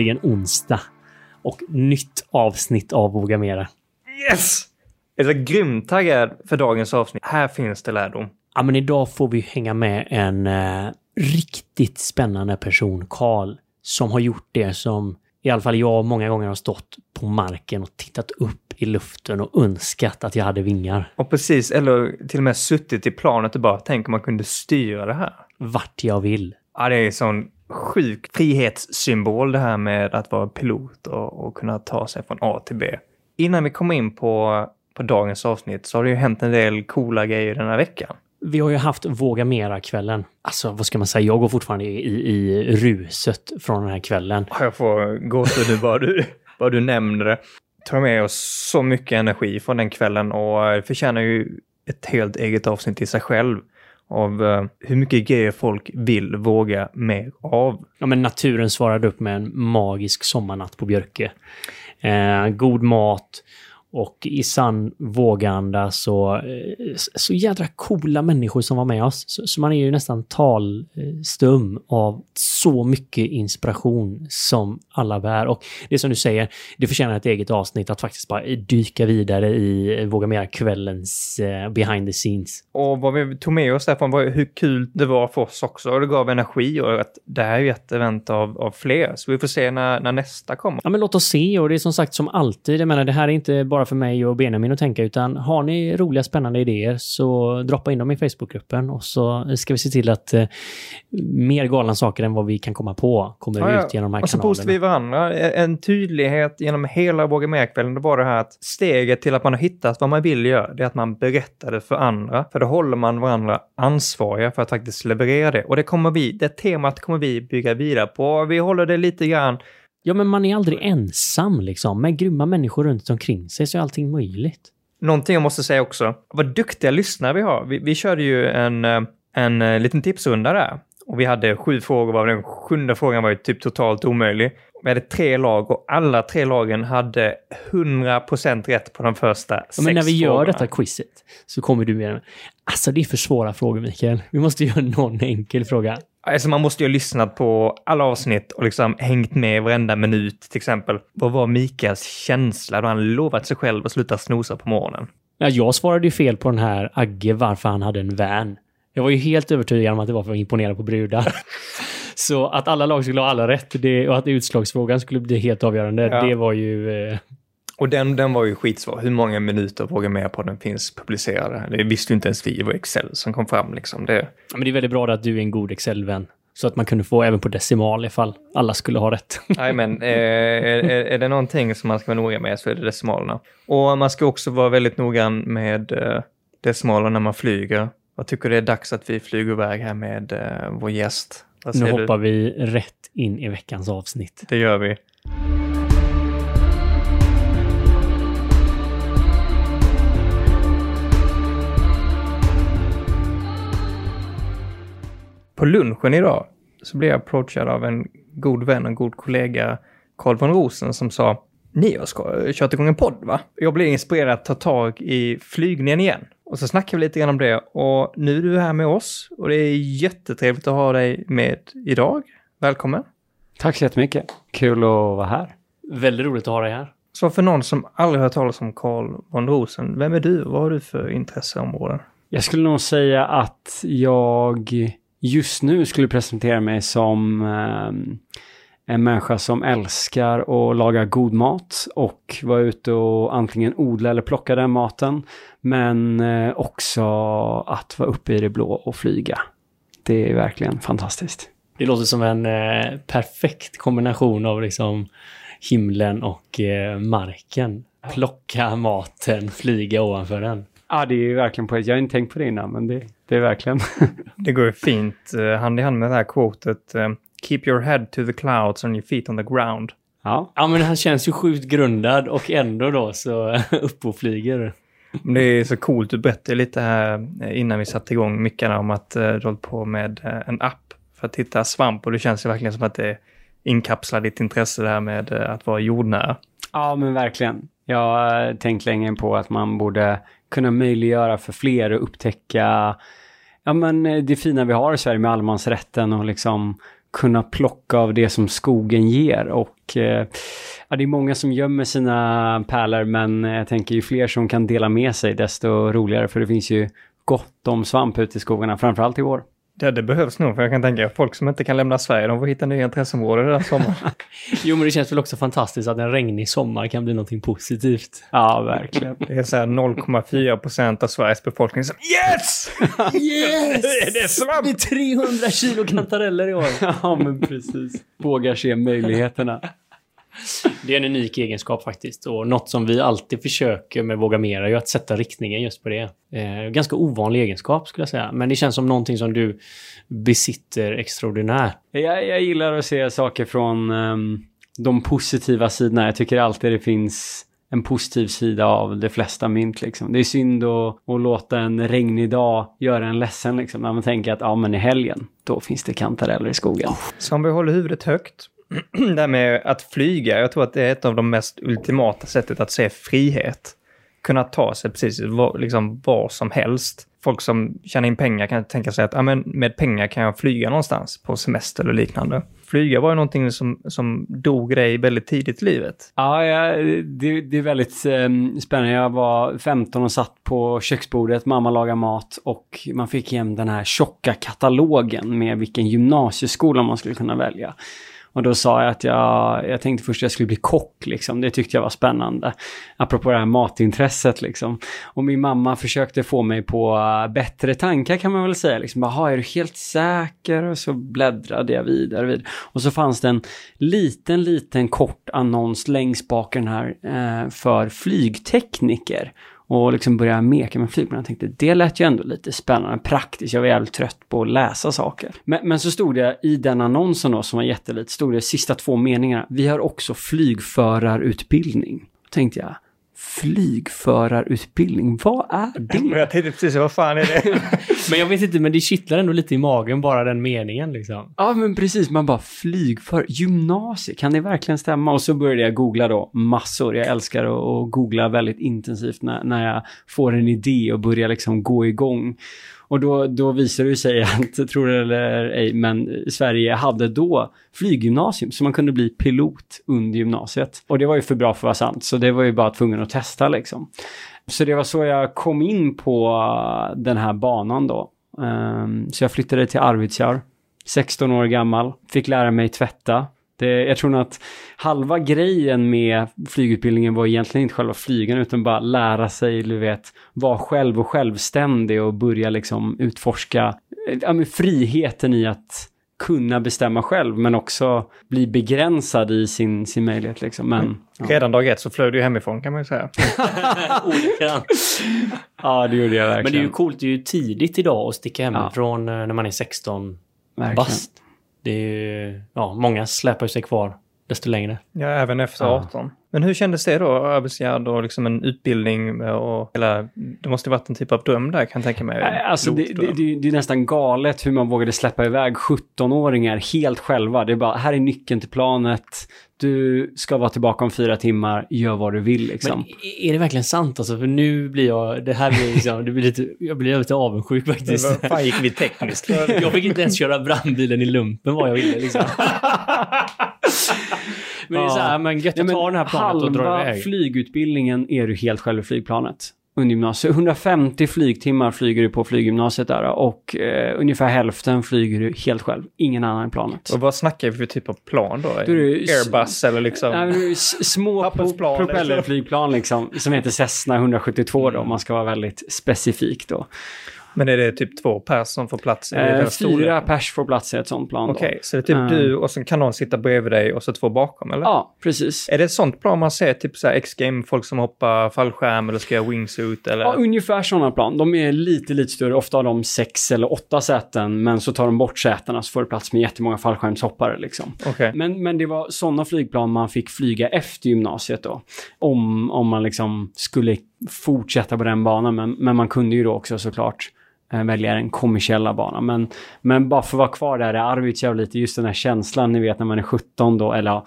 äntligen onsdag och nytt avsnitt av Våga Mera. Yes! Jag är grymt taggad för dagens avsnitt. Här finns det lärdom. Ja, men idag får vi hänga med en eh, riktigt spännande person, Karl, som har gjort det som i alla fall jag många gånger har stått på marken och tittat upp i luften och önskat att jag hade vingar. Och precis, eller till och med suttit i planet och bara tänk om man kunde styra det här. Vart jag vill. Ja, det är en sån sjuk frihetssymbol det här med att vara pilot och, och kunna ta sig från A till B. Innan vi kommer in på, på dagens avsnitt så har det ju hänt en del coola grejer den här veckan. Vi har ju haft Våga Mera-kvällen. Alltså, vad ska man säga? Jag går fortfarande i, i, i ruset från den här kvällen. Ja, Jag får gåshud nu bara du, bara du nämner det. Tar med oss så mycket energi från den kvällen och förtjänar ju ett helt eget avsnitt i sig själv av eh, hur mycket grejer folk vill våga mer av. Ja, men naturen svarade upp med en magisk sommarnatt på Björke. Eh, god mat och i sann våganda så, eh, så jädra coola människor som var med oss. Så, så man är ju nästan talstum av så mycket inspiration som alla bär. Och det som du säger, det förtjänar ett eget avsnitt att faktiskt bara dyka vidare i Våga Mera kvällens eh, behind the scenes. Och vad vi tog med oss därifrån var hur kul det var för oss också. Och det gav energi och att det här är ju ett event av, av fler. Så vi får se när, när nästa kommer. Ja, men låt oss se. Och det är som sagt som alltid, jag menar det här är inte bara för mig och Benjamin att tänka, utan har ni roliga spännande idéer så droppa in dem i Facebookgruppen och så ska vi se till att eh, mer galna saker än vad vi kan komma på kommer Ja, ut genom de här Och så boostar vi kanalerna. varandra. En tydlighet genom hela Våga Med-kvällen, det var det här att steget till att man har hittat vad man vill göra, det är att man berättar det för andra. För då håller man varandra ansvariga för att faktiskt leverera det. Och det kommer vi, det temat kommer vi bygga vidare på. Vi håller det lite grann Ja, men man är aldrig ensam liksom. Med grymma människor runt omkring sig så är allting möjligt. Någonting jag måste säga också, vad duktiga lyssnare vi har. Vi, vi körde ju en, eh, en eh, liten tipsrunda där. Och vi hade sju frågor, varav den sjunde frågan var ju typ totalt omöjlig. Vi hade tre lag och alla tre lagen hade 100% rätt på de första Ja, sex men när vi gör frågorna. detta quizet så kommer du med Alltså det är för svåra frågor Mikael. Vi måste göra någon enkel fråga. Alltså man måste ju ha lyssnat på alla avsnitt och liksom hängt med varenda minut till exempel. Vad var Mikaels känsla då han lovat sig själv att sluta snosa på morgonen? Ja, jag svarade ju fel på den här Agge varför han hade en van. Jag var ju helt övertygad om att det var för att imponera på brudar. Så att alla lag skulle ha alla rätt det, och att utslagsfrågan skulle bli helt avgörande, Ja. det var ju... Eh, Och den, den var ju skitsvår. Hur många minuter Våga med på den finns publicerade? Det visste ju inte ens vi. Det var Excel som kom fram liksom. Det, ja, men det är väldigt bra att du är en god Excel-vän. Så att man kunde få även på decimal ifall alla skulle ha rätt. Men eh, är, är, det någonting som man ska vara noga med så är det decimalerna. Och man ska också vara väldigt noggrann med eh, decimaler när man flyger. Jag tycker det är dags att vi flyger iväg här med eh, vår gäst. Nu säger du? hoppar vi rätt in i veckans avsnitt. Det gör vi. På lunchen idag så blev jag approachad av en god vän och god kollega, Carl von Rosen, som sa ni har ska- kört igång en podd va? Jag blev inspirerad att ta tag i flygningen igen. Och så snackade vi lite grann om det och nu är du här med oss och det är jättetrevligt att ha dig med idag. Välkommen! Tack så jättemycket. Kul att vara här. Väldigt roligt att ha dig här. Så för någon som aldrig hört talas om Carl von Rosen, vem är du? Vad har du för intresseområden? Jag skulle nog säga att jag just nu skulle presentera mig som eh, en människa som älskar att laga god mat och vara ute och antingen odla eller plocka den maten. Men eh, också att vara uppe i det blå och flyga. Det är verkligen fantastiskt. Det låter som en eh, perfekt kombination av liksom himlen och eh, marken. Plocka maten, flyga ovanför den. Ja, det är ju verkligen på. Jag har inte tänkt på det innan, men det, det är verkligen. Det går ju fint eh, hand i hand med det här quotet eh, Keep your head to the clouds and your feet on the ground. ja, Ja, men han känns ju sjukt grundad och ändå då så upp och flyger. Men Det är så coolt, du berättade lite här eh, innan vi satte igång mickarna om att du håller på med en app för att hitta svamp och det känns ju verkligen som att det inkapslar ditt intresse där med eh, att vara jordnära. Ja, men verkligen. Jag har tänkt länge på att man borde kunna möjliggöra för fler att upptäcka ja, men eh, det fina vi har i Sverige med allemansrätten och liksom kunna plocka av det som skogen ger. Och eh, ja, det är många som gömmer sina pärlor, men jag tänker ju fler som kan dela med sig, desto roligare. För det finns ju gott om svamp ute i skogarna, framförallt i år. Ja, det behövs nog, för jag kan tänka folk som inte kan lämna Sverige, de får hitta nya intresseområden den här sommaren. Jo, men det känns väl också fantastiskt att en regnig sommar kan bli någonting positivt. Ja, verkligen. Det är så här 0,4 procent av Sveriges befolkning som Yes! Yes! Det är svamp! Det är 300 kilo kantareller i år. ja, men precis. Vågar se möjligheterna. Det är en unik egenskap faktiskt. Och något som vi alltid försöker med Våga Mera är ju att sätta riktningen just på det. Eh, ganska ovanlig egenskap skulle jag säga. Men det känns som någonting som du besitter extraordinärt. Jag, jag gillar att se saker från um, de positiva sidorna. Jag tycker alltid det finns en positiv sida av de flesta mynt. Liksom. Det är synd att, att låta en regnig dag göra en ledsen. Liksom, när man tänker att ja, men i helgen, då finns det kantareller i skogen. Så om vi håller huvudet högt, det här med att flyga, jag tror att det är ett av de mest ultimata sättet att se frihet. Kunna ta sig precis var, liksom var som helst. Folk som tjänar in pengar kan tänka sig att ah, men med pengar kan jag flyga någonstans på semester eller liknande. Flyga var ju någonting som, som dog dig väldigt tidigt i livet. Ja, ja det, det är väldigt eh, spännande. Jag var 15 och satt på köksbordet, mamma lagade mat och man fick hem den här tjocka katalogen med vilken gymnasieskola man skulle kunna välja. Och då sa jag att jag, jag tänkte först att jag skulle bli kock, liksom. Det tyckte jag var spännande. Apropå det här matintresset, liksom. Och min mamma försökte få mig på äh, bättre tankar kan man väl säga. Liksom, Jaha, är du helt säker? Och så bläddrade jag vidare, vidare. Och så fanns det en liten, liten kort annons längst bak den här eh, för flygtekniker och liksom började meka med flygplan. Jag tänkte det lät ju ändå lite spännande, praktiskt. Jag var jävligt trött på att läsa saker. Men, men så stod det i den annonsen då, som var jättelite, stod det sista två meningarna. Vi har också flygförarutbildning. Då tänkte jag, flygförarutbildning, vad är det? Jag tänkte precis, vad fan är det? men jag vet inte, men det kittlar ändå lite i magen, bara den meningen liksom. Ja, men precis. Man bara flygför, gymnasiet, kan det verkligen stämma? Och så började jag googla då massor. Jag älskar att, googla väldigt intensivt när, när jag får en idé och börjar liksom gå igång. Och då, då visar det sig att, tror det eller ej, men Sverige hade då flyggymnasium så man kunde bli pilot under gymnasiet. Och det var ju för bra för att vara sant, så det var ju bara tvungen att testa liksom. Så det var så jag kom in på den här banan då. Um, så jag flyttade till Arvidsjaur, 16 år gammal, fick lära mig tvätta. Det, jag tror nog att halva grejen med flygutbildningen var egentligen inte själva flygen utan bara lära sig, du vet, vara själv och självständig och börja liksom utforska ja, men friheten i att kunna bestämma själv men också bli begränsad i sin, sin möjlighet. Liksom. Men, ja. Redan dag ett så flög du hemifrån kan man ju säga. ja, det gjorde jag verkligen. Men det är ju coolt, det är ju tidigt idag att sticka hemifrån ja. när man är 16 verkligen. bast. Det är ju, ja, många släpar sig kvar desto längre. Ja, även efter ja. 18. Men hur kändes det då, arbetsgärd och liksom en utbildning och hela, det måste varit en typ av dröm där kan jag tänka mig. Alltså det, det, det, det, är nästan galet hur man vågade släppa iväg 17-åringar helt själva. Det är bara, här är nyckeln till planet, du ska vara tillbaka om fyra timmar, gör vad du vill liksom. Men är det verkligen sant alltså? För nu blir jag, det här blir liksom, det blir lite, jag blir lite avundsjuk faktiskt. Vad fan gick vi tekniskt? jag fick inte ens köra brandbilen i lumpen vad jag ville liksom. men det är så här, men gött att ja, ta den här planet och dra iväg. Halva flygutbildningen är du helt själv i flygplanet under gymnasiet. 150 flygtimmar flyger du på flyggymnasiet där och eh, ungefär hälften flyger du helt själv. Ingen annan i planet. Och vad snackar vi för typ av plan då? då Airbus eller liksom? Nej, små propellerflygplan liksom, som heter Cessna 172 mm. då, om man ska vara väldigt specifik då. Men är det typ två pers som får plats i eh, den Fyra pers får plats i ett sånt plan. Okej, okay, så det är typ uh. du och så kan någon sitta bredvid dig och så två bakom eller? Ja, precis. Är det ett sånt plan man ser, typ så här X-game, folk som hoppar fallskärm eller ska göra wingsuit eller? Ja, ungefär sådana plan. De är lite, lite större. Ofta har de sex eller åtta säten, men så tar de bort sätena så får du plats med jättemånga fallskärmshoppare liksom. Okay. Men, men det var sådana flygplan man fick flyga efter gymnasiet då. Om, om man liksom skulle fortsätta på den banan, men, men man kunde ju då också såklart Eh, välja den kommersiella banan. Men, men bara för att vara kvar där i Arvidsjaur lite, just den här känslan, ni vet när man är 17 då, eller ja,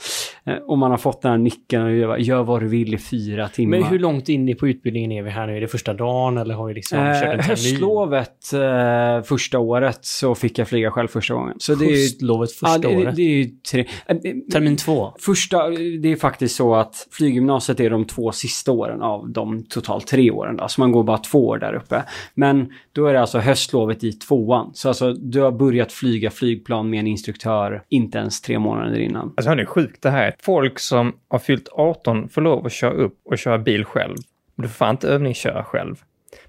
och man har fått den här nyckeln och gör, gör vad du vill i fyra timmar. Men hur långt in i på utbildningen är vi här nu? Är det första dagen eller har vi liksom kört en Eh, termin? höstlovet eh, första året så fick jag flyga själv första gången. Så det är Höstlovet ja, första det, året? det är ju tre... eh, eh, Termin två? Första, det är faktiskt så att flyggymnasiet är de två sista åren av de totalt tre åren. Då. Så man går bara två år där uppe. Men då är det alltså höstlovet i tvåan. Så alltså du har börjat flyga flygplan med en instruktör inte ens tre månader innan. Alltså det är sjukt det här. Folk som har fyllt 18 får lov att köra upp och köra bil själv. Du får fan inte övningsköra själv.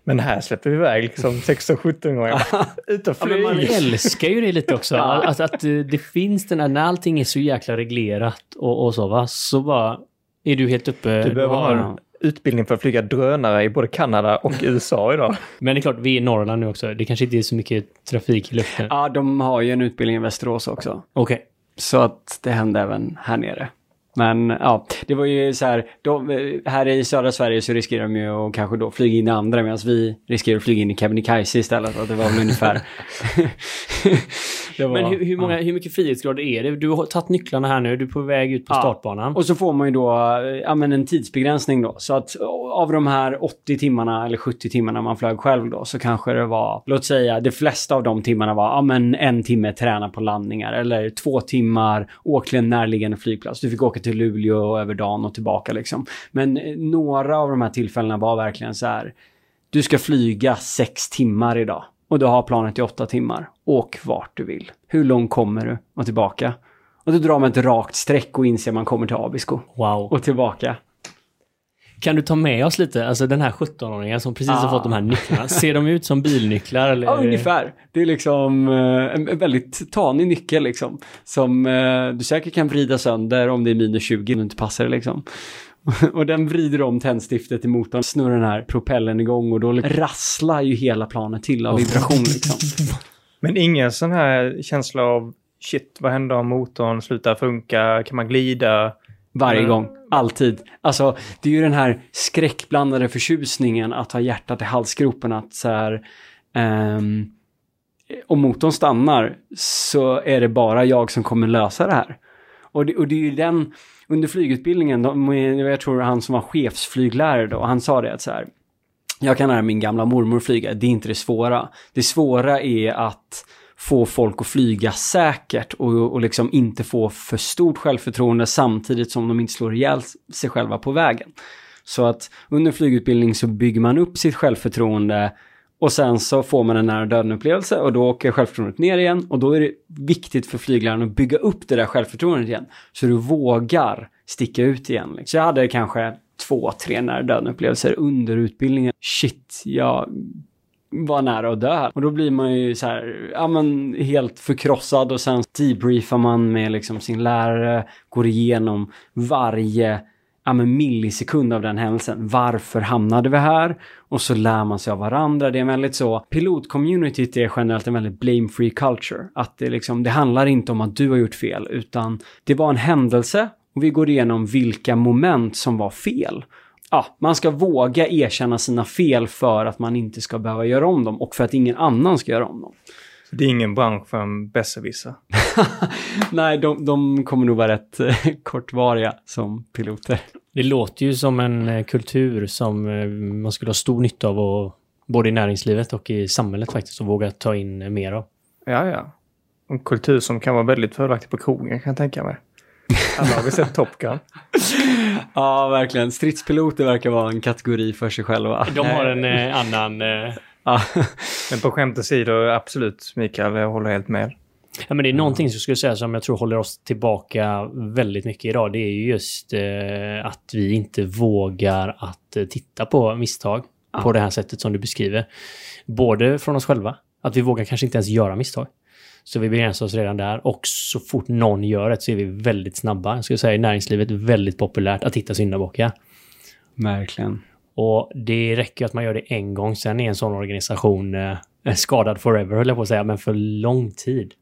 Men här släpper vi iväg liksom 16-17-åringar. Ut och Ja, men man älskar ju det lite också. Att, att eh, det finns den här, när allting är så jäkla reglerat och, och så va, så bara är du helt uppe. Du behöver ha en utbildning för att flyga drönare i både Kanada och USA idag. Men det är klart, vi är i Norrland nu också. Det kanske inte är så mycket trafik i luften. Ja, de har ju en utbildning i Västerås också. Okej. Så att det hände även här nere. Men ja, det var ju så här, de, här i södra Sverige så riskerar de ju att kanske då flyga in i andra medan vi riskerar att flyga in i Kebnekaise istället. Att det var ungefär... det var, Men hur, hur, många, hur mycket frihetsgrader är det? Du har tagit nycklarna här nu, du är på väg ut på Ja. startbanan. Och så får man ju då eh, ja, men en tidsbegränsning då. Så att av de här 80 timmarna eller 70 timmarna man flög själv då så kanske det var, låt säga, de flesta av de timmarna var ja, men en timme träna på landningar eller två timmar åk till en närliggande flygplats. Du fick åka till Luleå över dagen och tillbaka liksom. Men eh, några av de här tillfällena var verkligen så här, du ska flyga sex timmar idag och du har planet i åtta timmar. Åk vart du vill. Hur långt kommer du och tillbaka? Och då drar man ett rakt streck och inser att man kommer till Abisko. Wow. Och tillbaka. Kan du ta med oss lite, alltså den här 17-åringen som precis har Ah. fått de här nycklarna. Ser de ut som bilnycklar? Eller? Ja, ungefär. Det är liksom eh, en väldigt tanig nyckel liksom. Som eh, du säkert kan vrida sönder om det är minus 20 och inte passar liksom. Och den vrider om tändstiftet i motorn, snurrar den här propellen igång och då rasslar ju hela planet till av vibration liksom. Men ingen sån här känsla av shit, vad händer om motorn slutar funka? Kan man glida? Varje Mm. gång. Alltid. Alltså, det är ju den här skräckblandade förtjusningen att ha hjärtat i halsgropen att så här... ehm, om motorn stannar så är det bara jag som kommer lösa det här. Och det, och det är ju den, under flygutbildningen, de, jag tror han som var chefsflyglärare då, han sa det att så här, jag kan lära min gamla mormor flyga, det är inte det svåra. Det svåra är att få folk att flyga säkert och, och liksom inte få för stort självförtroende samtidigt som de inte slår ihjäl sig själva på vägen. Så att under flygutbildning så bygger man upp sitt självförtroende och sen så får man en nära döden-upplevelse och då åker självförtroendet ner igen och då är det viktigt för flygläraren att bygga upp det där självförtroendet igen. Så du vågar sticka ut igen. Liksom. Så jag hade kanske två, tre nära döden-upplevelser under utbildningen. Shit, jag var nära att dö. Och då blir man ju så här, ja men helt förkrossad och sen debriefar man med liksom sin lärare, går igenom varje ja, men millisekund av den händelsen. Varför hamnade vi här? Och så lär man sig av varandra. Det är väldigt så, pilotcommunityt är generellt en väldigt blame-free culture. Att det liksom, det handlar inte om att du har gjort fel, utan det var en händelse och vi går igenom vilka moment som var fel. Ja, man ska våga erkänna sina fel för att man inte ska behöva göra om dem och för att ingen annan ska göra om dem. Det är ingen bransch för en besserwisser. Nej, de, de kommer nog vara rätt eh, kortvariga som piloter. Det låter ju som en eh, kultur som eh, man skulle ha stor nytta av, och, både i näringslivet och i samhället faktiskt, och våga ta in mer av. Ja, ja. En kultur som kan vara väldigt fördelaktig på krogen kan jag tänka mig. Alla har vi sett Top Gun. Ja, verkligen. Stridspiloter verkar vara en kategori för sig själva. De har en eh, annan... Eh. Men på skämt åsido, absolut Mikael, jag håller helt med. ja, men det är någonting som jag skulle säga som jag tror håller oss tillbaka väldigt mycket idag. Det är ju just eh, att vi inte vågar att eh, titta på misstag Ja. på det här sättet som du beskriver. Både från oss själva, att vi vågar kanske inte ens göra misstag. Så vi begränsar oss redan där. Och så fort någon gör ett så är vi väldigt snabba. Jag skulle säga i näringslivet väldigt populärt att hitta syndabockar. Verkligen. Och det räcker att man gör det en gång, sen är en sån organisation eh, skadad forever, höll jag på att säga, men för lång tid.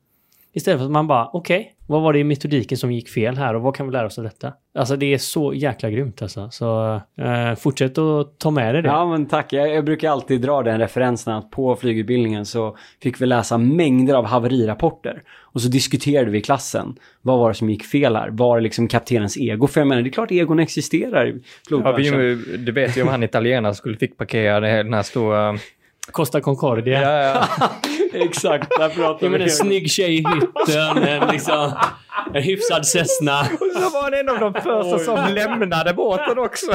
Istället för att man bara, okej, Vad var det i metodiken som gick fel här och vad kan vi lära oss av detta? Alltså det är så jäkla grymt alltså. Så eh, fortsätt att ta med dig det. Ja, men tack. Jag, jag brukar alltid dra den referensen att på flygutbildningen så fick vi läsa mängder av haverirapporter. Och så diskuterade vi i klassen. Vad var det som gick fel här? Var det liksom kaptenens ego? För jag menar, det är klart egon existerar i Ja, flygbranschen. vi, du vet ju om han italienaren skulle fick parkera den här stora... Costa Concordia. Ja, ja. Exakt, där pratar Ja, men vi. en snygg tjej i hytten, en, liksom, en hyfsad Cessna. Och så var han en av de första som lämnade båten också.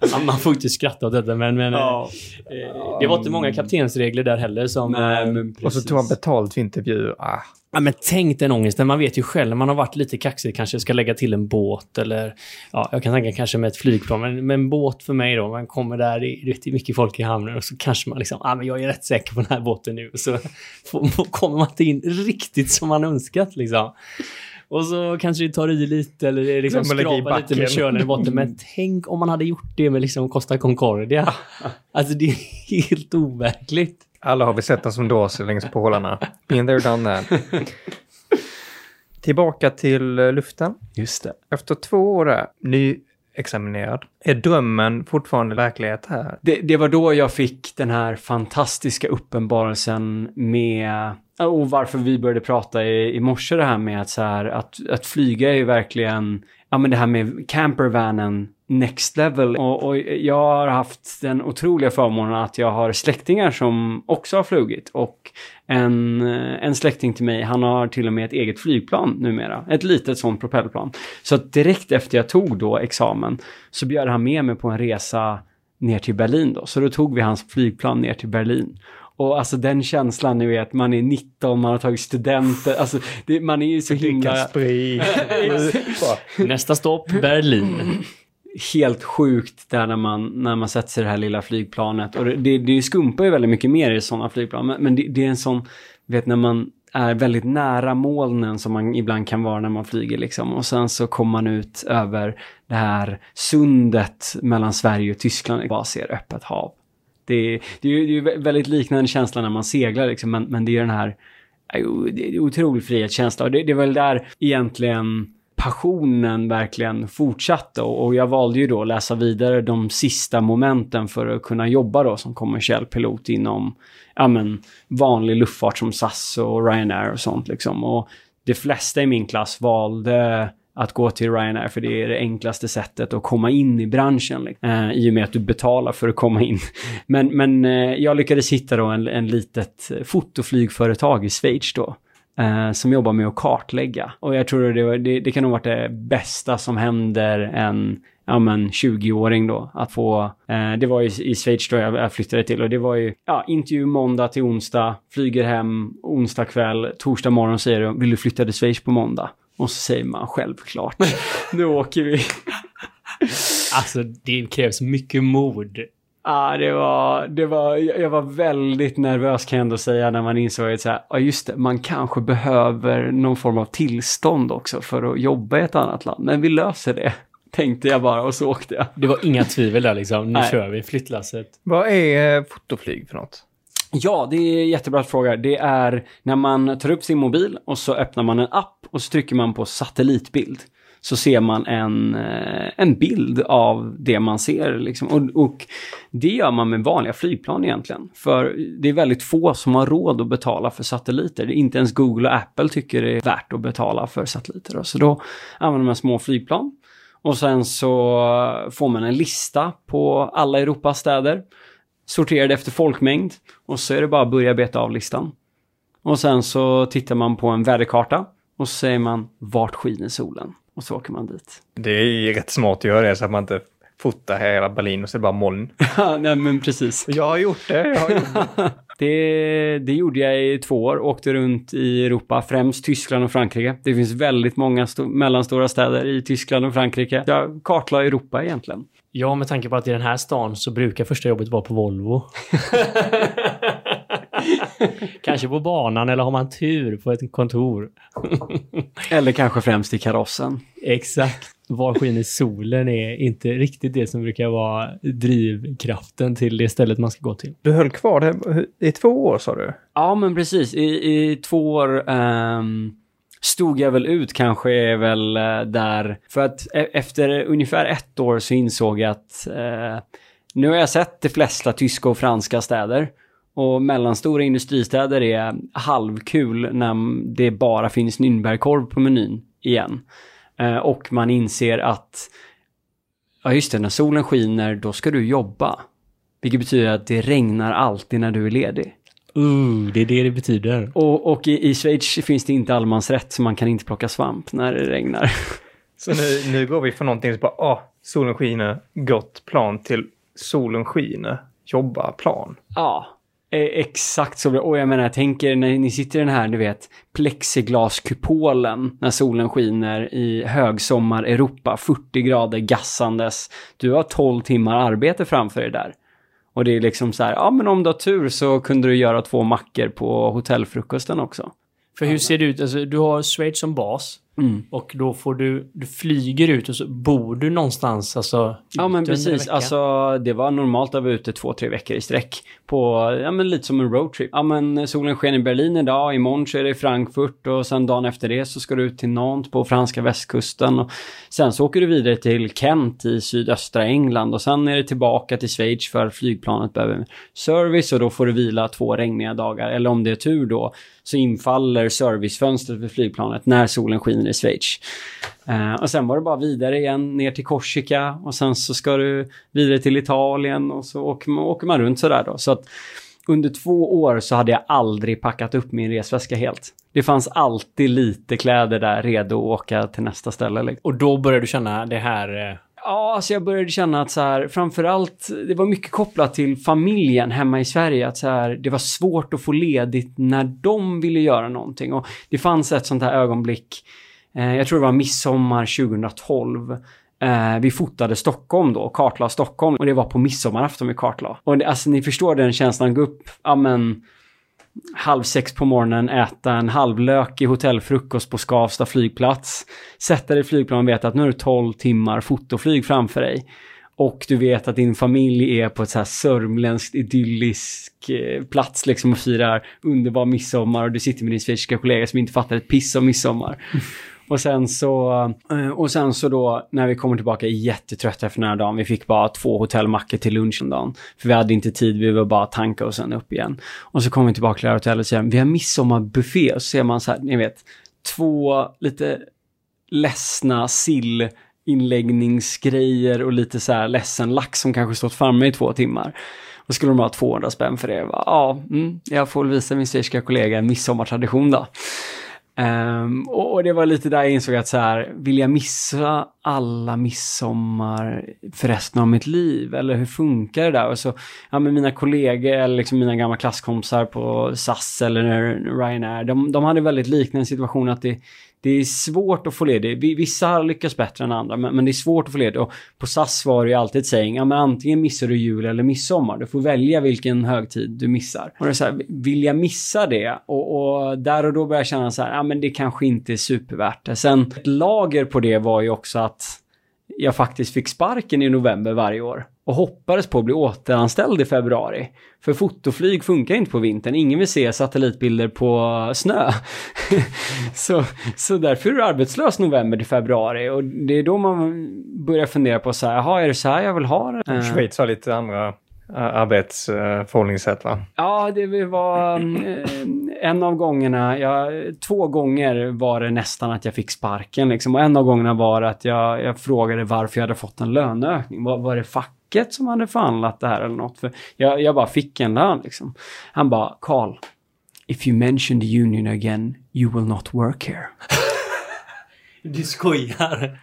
Ja, man får inte skratta åt detta, men, men Ja. eh, det var inte många kaptensregler där heller som... Nej, eh, Och så tog han betalt för intervju. Ah. Ja, men tänk den ångesten. Man vet ju själv man har varit lite kaxig kanske ska lägga till en båt eller ja, jag kan tänka kanske med ett flygplan. Men med en båt för mig då, man kommer där, det är, mycket folk i hamnen och så kanske man liksom, ja men jag är rätt säker på den här båten nu. Så får, kommer man inte in riktigt som man önskat liksom. Och så kanske det tar i lite eller liksom skrapar lite med kölen i botten. Men tänk om man hade gjort det med liksom Costa Concordia. Alltså det är helt overkligt. Alla har vi sett den som dåser längs pålarna. Been there, done that. Tillbaka till eh, luften. Just det. Efter två år där, nyexaminerad, är drömmen fortfarande verklighet här? det. Det var då jag fick den här fantastiska uppenbarelsen med och varför vi började prata i, i morse det här med att, så här, att, att flyga är ju verkligen, ja men det här med campervanen next level. Och, och jag har haft den otroliga förmånen att jag har släktingar som också har flugit. Och en, en släkting till mig, han har till och med ett eget flygplan numera. Ett litet sånt propellerplan. Så direkt efter jag tog då examen så bjöd han med mig på en resa ner till Berlin då. Så då tog vi hans flygplan ner till Berlin. Och alltså den känslan, ni vet, man är 19, man har tagit studenter, alltså det, man är ju så himla... sprit. Nästa stopp, Berlin helt sjukt där när man, när man sätter sig i det här lilla flygplanet. Och det, det, skumpar ju väldigt mycket mer i sådana flygplan. Men, men det, det är en sån, vet när man är väldigt nära molnen som man ibland kan vara när man flyger liksom. Och sen så kommer man ut över det här sundet mellan Sverige och Tyskland och bara ser öppet hav. Det, det, är ju, det är ju väldigt liknande känsla när man seglar liksom, men, men det är den här det är otrolig frihetskänsla och det, det är väl där egentligen passionen verkligen fortsatte och, jag valde ju då att läsa vidare de sista momenten för att kunna jobba då som kommersiell pilot inom ja, men, vanlig luftfart som SAS och Ryanair och sånt liksom. Och de flesta i min klass valde att gå till Ryanair för det är det enklaste sättet att komma in i branschen. liksom. Eh, I och med att du betalar för att komma in. Men, men eh, jag lyckades hitta då en, en litet fotoflygföretag i Schweiz då. Eh, som jobbar med att kartlägga. Och jag tror det, det, det kan nog varit det bästa som händer en ja, men 20-åring då. Att få, eh, det var ju i Schweiz då jag, jag flyttade till och det var ju ja, intervju måndag till onsdag, flyger hem onsdag kväll, torsdag morgon säger de, vill du flytta till Schweiz på måndag? Och så säger man självklart, nu åker vi. Alltså, det krävs mycket mod. Ja, det var, det var, jag var väldigt nervös kan jag ändå säga när man insåg att så här, ja just det, man kanske behöver någon form av tillstånd också för att jobba i ett annat land. Men vi löser det, tänkte jag bara och så åkte jag. Det var inga tvivel där liksom. Nu Nej. kör vi flyttlasset. Vad är eh, fotoflyg för något? Ja, det är jättebra fråga. Det är när man tar upp sin mobil och så öppnar man en app och så trycker man på satellitbild. Så ser man en, eh, en bild av det man ser. Liksom. Och, och det gör man med vanliga flygplan egentligen. För det är väldigt få som har råd att betala för satelliter. Inte ens Google och Apple tycker det är värt att betala för satelliter. då. Så då använder man små flygplan. Och sen så får man en lista på alla Europas städer sorterade efter folkmängd och så är det bara att börja beta av listan. Och sen så tittar man på en väderkarta och så säger man vart skiner solen? Och så åker man dit. Det är ju rätt smart att göra det så att man inte fotar hela Berlin och så är det bara moln. Ja, nej men precis. Jag har gjort det. Jag har gjort det. Det, det gjorde jag i två år, åkte runt i Europa, främst Tyskland och Frankrike. Det finns väldigt många sto- mellanstora städer i Tyskland och Frankrike. Jag kartlade Europa egentligen. Ja, med tanke på att i den här stan så brukar första jobbet vara på Volvo. Kanske på banan eller har man tur på ett kontor. Eller kanske främst i karossen. Exakt. Var skiner solen är inte riktigt det som brukar vara drivkraften till det stället man ska gå till. Du höll kvar det i två år sa du? Ja, men precis. I, i två år ehm, stod jag väl ut kanske är väl eh, där. För att e- efter ungefär ett år så insåg jag att eh, nu har jag sett de flesta tyska och franska städer. Och mellanstora industristäder är halvkul när det bara finns Nürnbergkorv på menyn igen. Eh, och man inser att, ja just det, när solen skiner då ska du jobba. Vilket betyder att det regnar alltid när du är ledig. Uh, det är det det betyder. Och, och i, i Schweiz finns det inte allemansrätt så man kan inte plocka svamp när det regnar. Så nu, nu går vi från någonting som bara, åh, solen skiner, gott plan till solen skiner, jobba plan. Ja, Eh, exakt så. bra. Och jag menar, jag tänker när ni sitter i den här, du vet, plexiglaskupolen när solen skiner i högsommar Europa, 40 grader gassandes. Du har 12 timmar arbete framför dig där. Och det är liksom så här, ja men om du har tur så kunde du göra två mackor på hotellfrukosten också. För hur ser det ut? Alltså, du har Schweiz som bas. Mm. Och då får du, du flyger ut och så bor du någonstans alltså. Ja men precis, alltså det var normalt att vara ute två, tre veckor i sträck. På, ja men lite som en roadtrip. Ja men solen sken i Berlin idag, imorgon så är det i Frankfurt och sen dagen efter det så ska du ut till Nantes på franska västkusten. Och sen så åker du vidare till Kent i sydöstra England och sen är det tillbaka till Schweiz för flygplanet behöver service och då får du vila två regniga dagar. Eller om det är tur då så infaller servicefönstret för flygplanet när solen skiner i Schweiz. Eh, och sen var det bara vidare igen ner till Korsika och sen så ska du vidare till Italien och så åker man, åker man runt sådär då. Så att under två år så hade jag aldrig packat upp min resväska helt. Det fanns alltid lite kläder där redo att åka till nästa ställe. Liksom. Och då börjar du känna det här... eh, Ja, alltså jag började känna att så här, framförallt, det var mycket kopplat till familjen hemma i Sverige. Att så här, det var svårt att få ledigt när de ville göra någonting. Och det fanns ett sånt här ögonblick, Eh, jag tror det var midsommar 2012. Eh, vi fotade Stockholm då, kartlade Stockholm. Och det var på midsommarafton vi kartlade. Och det, alltså ni förstår den känslan, gå upp, ja men halv sex på morgonen, äta en halvlök i hotellfrukost på Skavsta flygplats, sätta dig i flygplanet och veta att nu är det 12 timmar fotoflyg framför dig. Och du vet att din familj är på ett så här sörmländskt idyllisk eh, plats liksom och firar underbar midsommar och du sitter med din svenska kollega som inte fattar ett piss om midsommar. Och sen så, eh, och sen så då när vi kommer tillbaka jättetrötta efter den här dagen. Vi fick bara två hotellmackor till lunchen dagen. För vi hade inte tid, vi var bara tanka och sen upp igen. Och så kommer vi tillbaka till det här hotellet och säger vi har midsommarbuffé. Och så ser man så här, ni vet, två lite ledsna sill inläggningsgrejer och lite så här ledsen lax som kanske stått framme i två timmar. Och skulle de ha 200 spänn för det. Jag bara, Ja, mm, jag får väl visa min svenska kollega en midsommartradition då. Um, och, och det var lite där jag insåg att så här, vill jag missa alla midsommar för resten av mitt liv? Eller hur funkar det där? Och så, ja men mina kollegor eller liksom mina gamla klasskompisar på SAS eller Ryanair, de, de hade väldigt liknande situation att det, det är svårt att få ledigt. Vissa har lyckats bättre än andra, men, men det är svårt att få ledigt. Och på SAS var det ju alltid ett saying, ja men antingen missar du jul eller midsommar. Du får välja vilken högtid du missar. Och det är så här, vill jag missa det? Och, och där och då börjar jag känna så här, ja men det kanske inte är supervärt det. Sen ett lager på det var ju också att jag faktiskt fick sparken i november varje år och hoppades på att bli återanställd i februari. För fotoflyg funkar inte på vintern. Ingen vill se satellitbilder på snö. så, så därför är du arbetslös november till februari och det är då man börjar fundera på så här, jaha, är det så här jag vill ha det? Schweiz har lite andra arbetsförhållningssätt va? Ja, det var eh, en av gångerna, jag, två gånger var det nästan att jag fick sparken liksom. Och en av gångerna var att jag, jag frågade varför jag hade fått en löneökning. Var, var det facket som hade förhandlat det här eller något? För jag, jag bara fick en lön liksom. Han bara, Carl, if you mention the union again, you will not work here. Du skojar!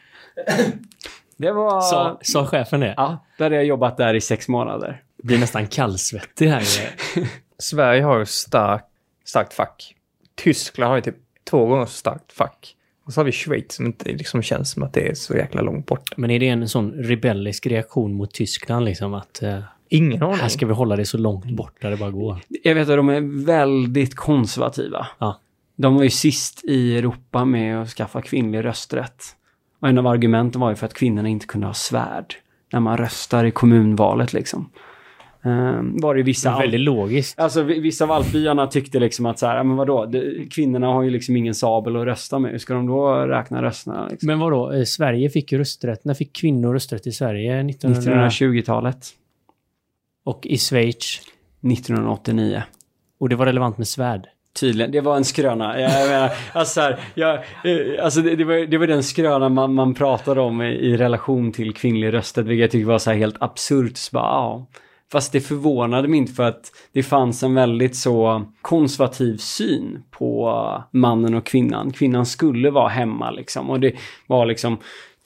Det var... Sa, sa chefen det? Ja, då hade jag jobbat där i sex månader. Blir nästan kallsvettig här. Sverige har ju stark, starkt fack. Tyskland har ju typ två gånger så starkt fack. Och så har vi Schweiz som inte liksom känns som att det är så jäkla långt bort. Men är det en sån rebellisk reaktion mot Tyskland liksom att eh, Ingen aning. här ska vi hålla det så långt bort där det bara går? Jag vet att de är väldigt konservativa. Ja. De var ju sist i Europa med att skaffa kvinnlig rösträtt. Och en av argumenten var ju för att kvinnorna inte kunde ha svärd när man röstar i kommunvalet liksom. Eh, var det vissa... Ja, väldigt logiskt. Alltså vi- vissa av alpbyarna tyckte liksom att så här, men vadå, det, kvinnorna har ju liksom ingen sabel att rösta med. Hur ska de då räkna rösterna? Liksom? Men vadå, eh, Sverige fick ju rösträtt. När fick kvinnor rösträtt i Sverige? 1900... 1920-talet. Och i Schweiz. 1989. Och det var relevant med svärd. Tydligen, det var en skröna. Jag, menar, alltså, så här, jag, eh, alltså det, det, var, det var den skröna man, man pratade om i, i relation till kvinnlig rösträtt, vilket jag tycker var så här helt absurt. Så bara, ja. Fast det förvånade mig inte för att det fanns en väldigt så konservativ syn på mannen och kvinnan. Kvinnan skulle vara hemma liksom och det var liksom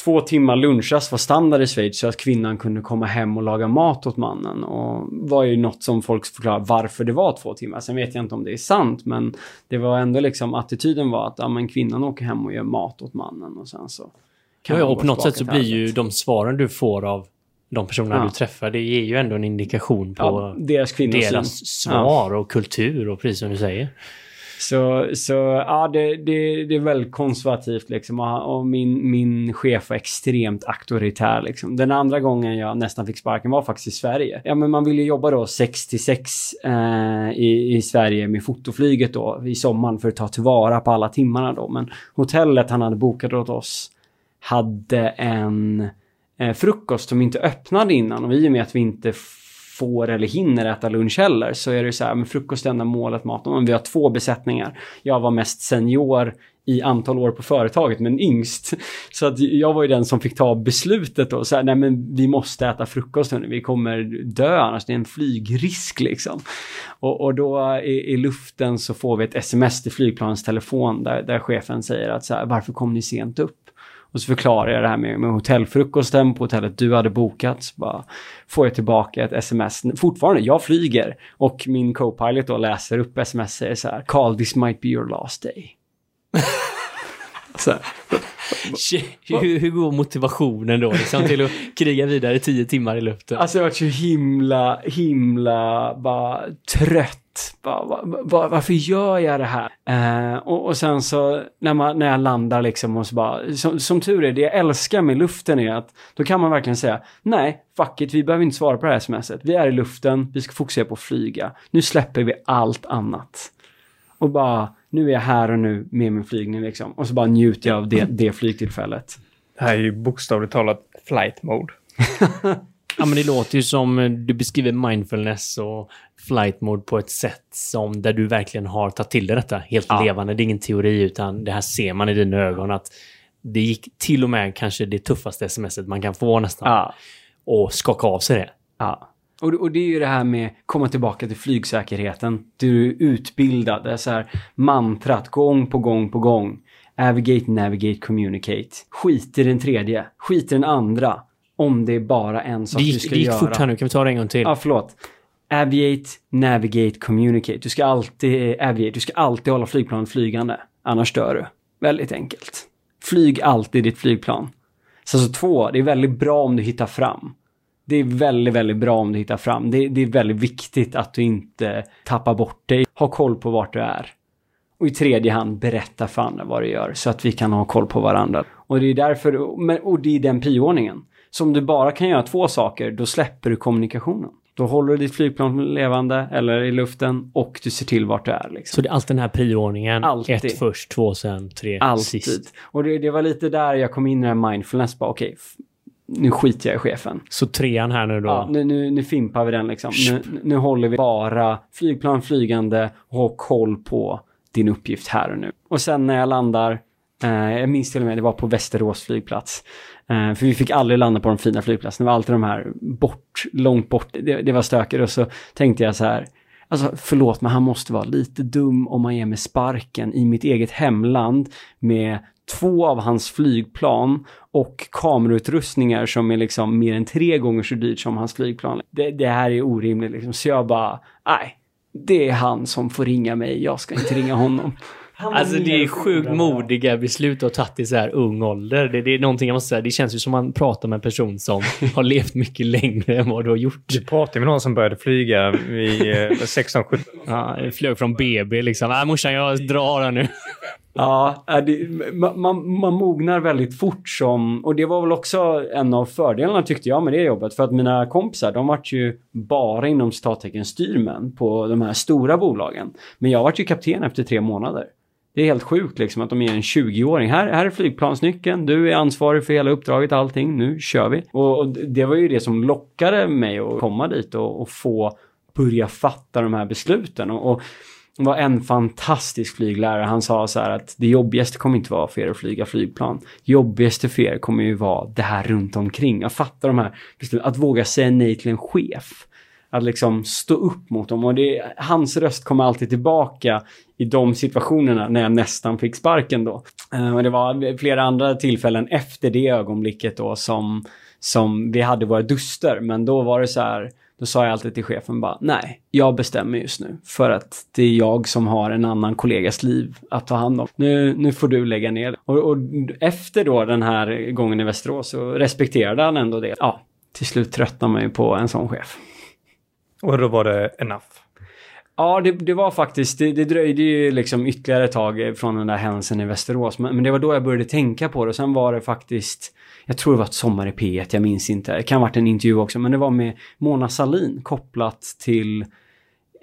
två timmar lunchrast var standard i Schweiz så att kvinnan kunde komma hem och laga mat åt mannen. Och var ju något som folk förklarade varför det var två timmar. Sen vet jag inte om det är sant, men det var ändå liksom attityden var att ja, men kvinnan åker hem och gör mat åt mannen och sen så Ja, ja, man och på något sätt så blir ju de svaren du får av de personerna Ja. du träffar, det ger ju ändå en indikation på ja, deras deras svar och kultur och precis som du säger. Så, så ja, det, det, det är väldigt konservativt liksom. Och, och min, min chef var extremt auktoritär liksom. Den andra gången jag nästan fick sparken var faktiskt i Sverige. Ja, men man ville jobba då 6 till 6 eh, i, i Sverige med fotoflyget då i sommaren för att ta tillvara på alla timmarna då. Men hotellet han hade bokat åt oss hade en Eh, frukost som inte öppnade innan och i och med att vi inte får eller hinner äta lunch heller så är det så här, men frukost är enda målet maten. Men vi har två besättningar. Jag var mest senior i antal år på företaget, men yngst. Så att jag var ju den som fick ta beslutet då. Så här, nej men vi måste äta frukost nu. vi kommer dö annars. Det är en flygrisk liksom. Och, och då i, i luften så får vi ett sms till flygplanens telefon där, där chefen säger att så här, varför kom ni sent upp? Och så förklarar jag det här med, med hotellfrukosten på hotellet du hade bokat. Så bara får jag tillbaka ett sms. Fortfarande, jag flyger. Och min co-pilot då läser upp sms säger så här. Carl, this might be your last day. så här. hur, hur går motivationen då liksom, till att kriga vidare tio timmar i luften? Alltså jag var så himla, himla bara trött. Bara, va, va, varför gör jag det här? Eh, och, och sen så när, man, när jag landar liksom och så bara, som, som tur är, det jag älskar med luften är att då kan man verkligen säga nej, fuck it, vi behöver inte svara på det här smset. Vi är i luften, vi ska fokusera på att flyga. Nu släpper vi allt annat. Och bara, nu är jag här och nu med min flygning liksom. Och så bara njuter jag av det, det flygtillfället. Det här är ju bokstavligt talat flight mode. Ja, men det låter ju som eh, du beskriver mindfulness och flight mode på ett sätt som där du verkligen har tagit till dig detta helt Ja. levande. Det är ingen teori utan det här ser man i dina ögon att det gick till och med kanske det tuffaste smset man kan få nästan. Ja. Och skaka av sig det. Ja. Och, och det är ju det här med komma tillbaka till flygsäkerheten. Du är utbildad. Det är så här mantrat gång på gång på gång. Navigate, navigate, communicate. Skit i den tredje. Skit i den andra. Om det är bara en sak Det du gick, ska det gick göra. fort här nu, kan vi ta det en gång till? Ja, förlåt. Aviate, navigate, communicate. Du ska alltid, aviate, du ska alltid hålla flygplanet flygande. Annars dör du. Väldigt enkelt. Flyg alltid ditt flygplan. Så alltså två, det är väldigt bra om du hittar fram. Det är väldigt, väldigt bra om du hittar fram. Det, det är väldigt viktigt att du inte tappar bort dig. Ha koll på vart du är. Och i tredje hand, berätta för andra vad du gör så att vi kan ha koll på varandra. Och det är därför, och det är den prioordningen. Så om du bara kan göra två saker, då släpper du kommunikationen. Då håller du ditt flygplan levande eller i luften och du ser till vart du är. Liksom. Så det är alltid den här prioordningen. Alltid. Ett först, två sen, tre Alltid. sist. Och det, det var lite där jag kom in i den här mindfulness. Bara, f- nu skiter jag i chefen. Så trean här nu då. Ja, nu, nu, nu fimpar vi den liksom. Nu, nu håller vi bara flygplan flygande och har koll på din uppgift här och nu. Och sen när jag landar, Eh, jag minns till och med det var på Västerås flygplats. Eh, för vi fick aldrig landa på de fina flygplatserna. Det var alltid de här bort, långt bort. Det, det var stökigt och så tänkte jag så här. Alltså förlåt men han måste vara lite dum om man ger mig sparken i mitt eget hemland med två av hans flygplan och kamerautrustningar som är liksom mer än tre gånger så dyrt som hans flygplan. Det, det här är orimligt liksom. Så jag bara, nej, det är han som får ringa mig. Jag ska inte ringa honom. Alltså det är sjukt modiga beslut du har tagit i så här ung ålder. Det, det är någonting jag måste säga, det känns ju som man pratar med en person som har levt mycket längre än vad du har gjort. Du pratar med någon som började flyga vid eh, 16-17. Ja, jag flög från BB liksom. Nej morsan, jag drar här nu. Ja, äh, det, man, man, man mognar väldigt fort som, och det var väl också en av fördelarna tyckte jag med det jobbet. För att mina kompisar, de vart ju bara inom citattecken styrmän på de här stora bolagen. Men jag vart ju kapten efter tre månader. Det är helt sjukt liksom att de ger en 20-åring. Här, här är flygplansnyckeln, du är ansvarig för hela uppdraget, allting, nu kör vi. Och, och det var ju det som lockade mig att komma dit och, och få börja fatta de här besluten. Och, och det var en fantastisk flyglärare. Han sa så här att det jobbigaste kommer inte vara för er att flyga flygplan. Det jobbigaste för er kommer ju vara det här runt omkring. Att fatta de här besluten. Att våga säga nej till en chef. Att liksom stå upp mot dem. Och det, hans röst kommer alltid tillbaka i de situationerna när jag nästan fick sparken då. Eh, och det var flera andra tillfällen efter det ögonblicket då som, som vi hade våra duster. Men då var det så här då sa jag alltid till chefen bara, nej, jag bestämmer just nu. För att det är jag som har en annan kollegas liv att ta hand om. Nu, nu får du lägga ner och, och efter då den här gången i Västerås så respekterade han ändå det. Ja, till slut tröttnade man ju på en sån chef. Och då var det enough? Ja, det, det var faktiskt, det, det, dröjde ju liksom ytterligare ett tag från den där händelsen i Västerås. Men, men, det var då jag började tänka på det. Och sen var det faktiskt jag tror det var ett Sommar i P1, jag minns inte. Det kan ha varit en intervju också, men det var med Mona Salin kopplat till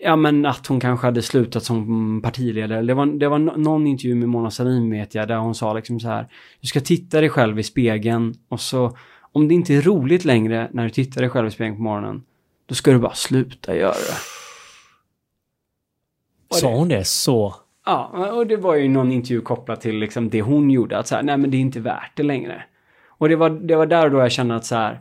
Ja men att hon kanske hade slutat som partiledare. Det var, det var någon intervju med Mona Sahlin vet jag, där hon sa liksom så här. Du ska titta dig själv i spegeln och så om det inte är roligt längre när du tittar dig själv i spegeln på morgonen, då ska du bara sluta göra det. Sa hon det så? Ja, och det var ju någon intervju kopplat till liksom det hon gjorde. Att så här, nej men det är inte värt det längre. Och det var, det var där och då jag kände att så här,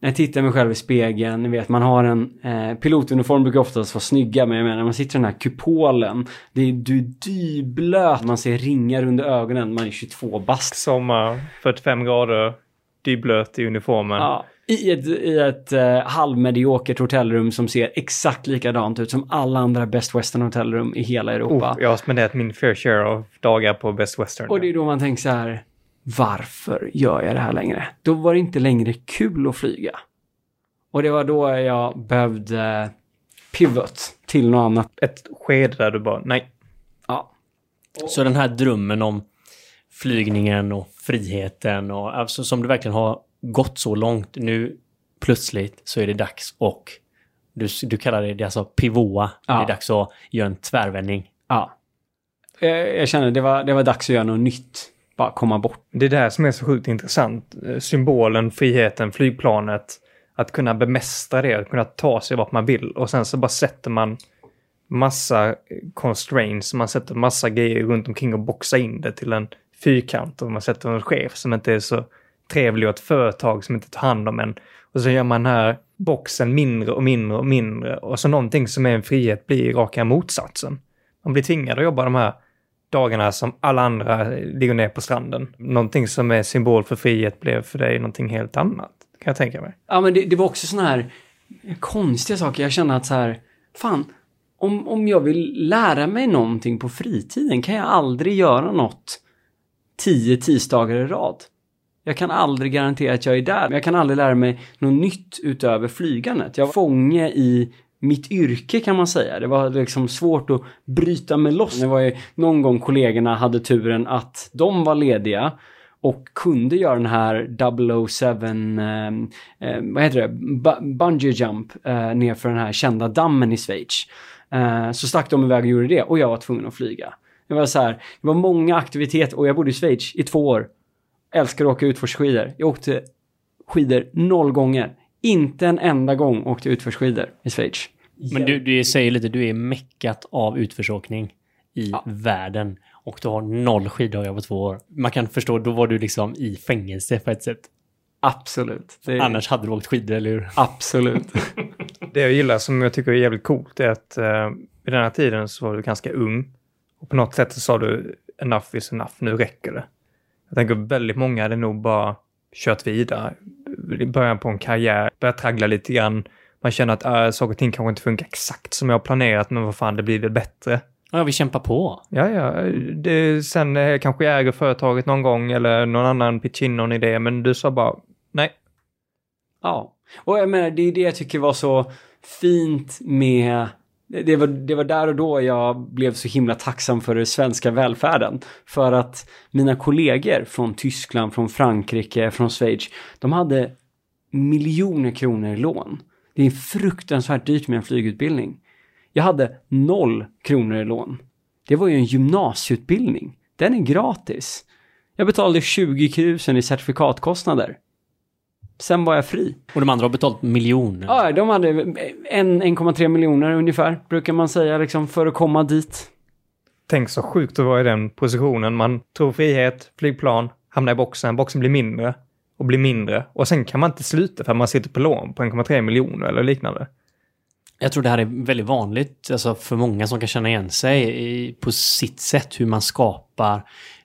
när jag tittar mig själv i spegeln, ni vet man har en eh, pilotuniform brukar oftast vara snygga men jag menar när man sitter i den här kupolen, det är, du är dyblöt, man ser ringar under ögonen, man är 22 bast. Sommar, 45 grader, dyblöt i uniformen. Ja, i ett, i ett eh, halvmediokert hotellrum som ser exakt likadant ut som alla andra Best Western hotellrum i hela Europa. Oh, jag har spenderat min fair share av dagar på Best Western. Och det är då man tänker så här, varför gör jag det här längre? Då var det inte längre kul att flyga. Och det var då jag behövde pivot till något annat. Ett skede där du bara, nej. Ja. Så den här drömmen om flygningen och friheten och alltså som du verkligen har gått så långt nu plötsligt så är det dags och du, du kallar det, det alltså pivoa. Ja. Det är dags att göra en tvärvändning. Ja. Jag, jag kände det var, det var dags att göra något nytt bara komma bort. Det är det här som är så sjukt intressant. Symbolen, friheten, flygplanet. Att kunna bemästra det, att kunna ta sig vart man vill. Och sen så bara sätter man massa constraints, man sätter massa grejer runt omkring och boxar in det till en fyrkant. Och man sätter en chef som inte är så trevlig och ett företag som inte tar hand om en. Och så gör man den här boxen mindre och mindre och mindre. Och så någonting som är en frihet blir raka motsatsen. Man blir tvingad att jobba de här dagarna som alla andra ligger ner på stranden. Någonting som är symbol för frihet blev för dig någonting helt annat. Kan jag tänka mig. Ja, men det, det var också sådana här konstiga saker. Jag kände att så här, fan, om, om jag vill lära mig någonting på fritiden kan jag aldrig göra något tio tisdagar i rad. Jag kan aldrig garantera att jag är där. Jag kan aldrig lära mig något nytt utöver flygandet. Jag var fånge i mitt yrke kan man säga. Det var liksom svårt att bryta mig loss. Det var ju någon gång kollegorna hade turen att de var lediga och kunde göra den här 007, eh, eh, vad heter det, B bungee jump eh, nerför den här kända dammen i Schweiz. Eh, så stack de iväg och gjorde det och jag var tvungen att flyga. Det var så här, det var många aktiviteter och jag bodde i Schweiz i två år. Älskar att åka utförsskidor. Jag åkte skidor noll gånger. Inte en enda gång åkte jag utförsskidor i Schweiz. Men du, du säger lite, du är meckat av utförsåkning i ja. världen. Och du har noll skiddagar på två år. Man kan förstå, då var du liksom i fängelse på ett sätt. Absolut. Är... Annars hade du åkt skidor, eller hur? Absolut. det jag gillar, som jag tycker är jävligt coolt, är att uh, vid den här tiden så var du ganska ung. Och på något sätt så sa du enough is enough, nu räcker det. Jag tänker väldigt många hade nog bara kört vidare början på en karriär, börjat traggla lite grann. Man känner att äh, saker och ting kanske inte funkar exakt som jag har planerat, men vad fan, det blir väl bättre. Ja, vi kämpar på. Ja, ja. Det, sen eh, kanske jag äger företaget någon gång eller någon annan pitch in någon idé, men du sa bara nej. Ja, och jag menar, det är det jag tycker var så fint med det var, det var där och då jag blev så himla tacksam för den svenska välfärden. För att mina kollegor från Tyskland, från Frankrike, från Schweiz, de hade miljoner kronor i lån. Det är fruktansvärt dyrt med en flygutbildning. Jag hade noll kronor i lån. Det var ju en gymnasieutbildning. Den är gratis. Jag betalade 20 000 i certifikatkostnader. Sen var jag fri. Och de andra har betalt miljoner. Ja, de hade en- 1,3 miljoner ungefär, brukar man säga, liksom, för att komma dit. Tänk så sjukt att vara i den positionen. Man tror frihet, flygplan, hamnar i boxen, boxen blir mindre och blir mindre. Och sen kan man inte sluta för att man sitter på lån på 1,3 miljoner eller liknande. Jag tror det här är väldigt vanligt alltså för många som kan känna igen sig i, på sitt sätt hur man skapar,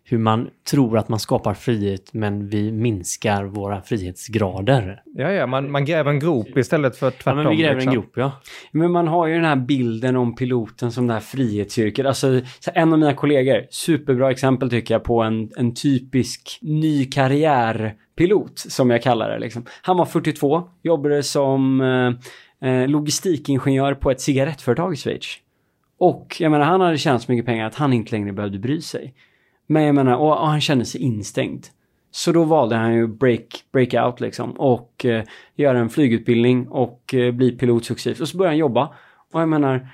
hur man tror att man skapar frihet men vi minskar våra frihetsgrader. Ja, ja, man, man gräver en grop istället för Ja, tvärtom. men vi gräver liksom. en grop, ja. Men man har ju den här bilden om piloten som det här frihetsyrket. Alltså, så en av mina kollegor, superbra exempel tycker jag på en, en typisk ny karriärpilot, som jag kallar det. Liksom. Han var 42, jobbade som eh, eh, logistikingenjör på ett cigarettföretag i Schweiz. Och jag menar, han hade tjänat så mycket pengar att han inte längre behövde bry sig. Men jag menar, och, och han kände sig instängd. Så då valde han ju break, break out liksom och eh, göra en flygutbildning och eh, bli pilot successivt. Och så började han jobba. Och jag menar,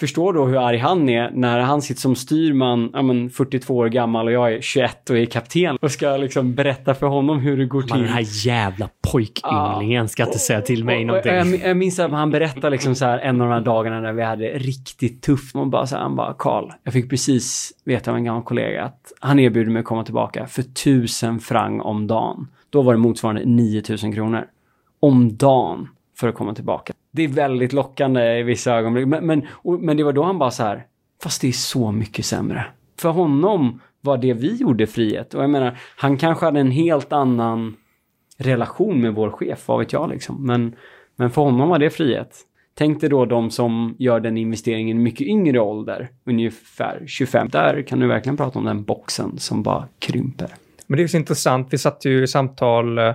förstår då hur arg han är när han sitter som styrman, ja men 42 år gammal och jag är 21 och är kapten och ska liksom berätta för honom hur det går Man, till. den här jävla pojkynglingen ska inte säga till mig Och- och någonting. Jag, jag minns att han berättade liksom så här en av de här dagarna när vi hade riktigt tufft. Och bara så här, han bara, Karl, jag fick precis veta av en gammal kollega att han erbjuder mig att komma tillbaka för tusen frang om dagen. Då var det motsvarande 9000 kronor. Om dagen för att komma tillbaka. Det är väldigt lockande i vissa ögonblick. Men, men, och, men det var då han bara så här, fast det är så mycket sämre. För honom var det vi gjorde frihet. Och jag menar, han kanske hade en helt annan relation med vår chef, vad vet jag liksom. Men, men för honom var det frihet. Tänk dig då de som gör den investeringen i mycket yngre ålder, ungefär 25. Där kan du verkligen prata om den boxen som bara krymper. Men det är så intressant. Vi satt ju i samtal eh,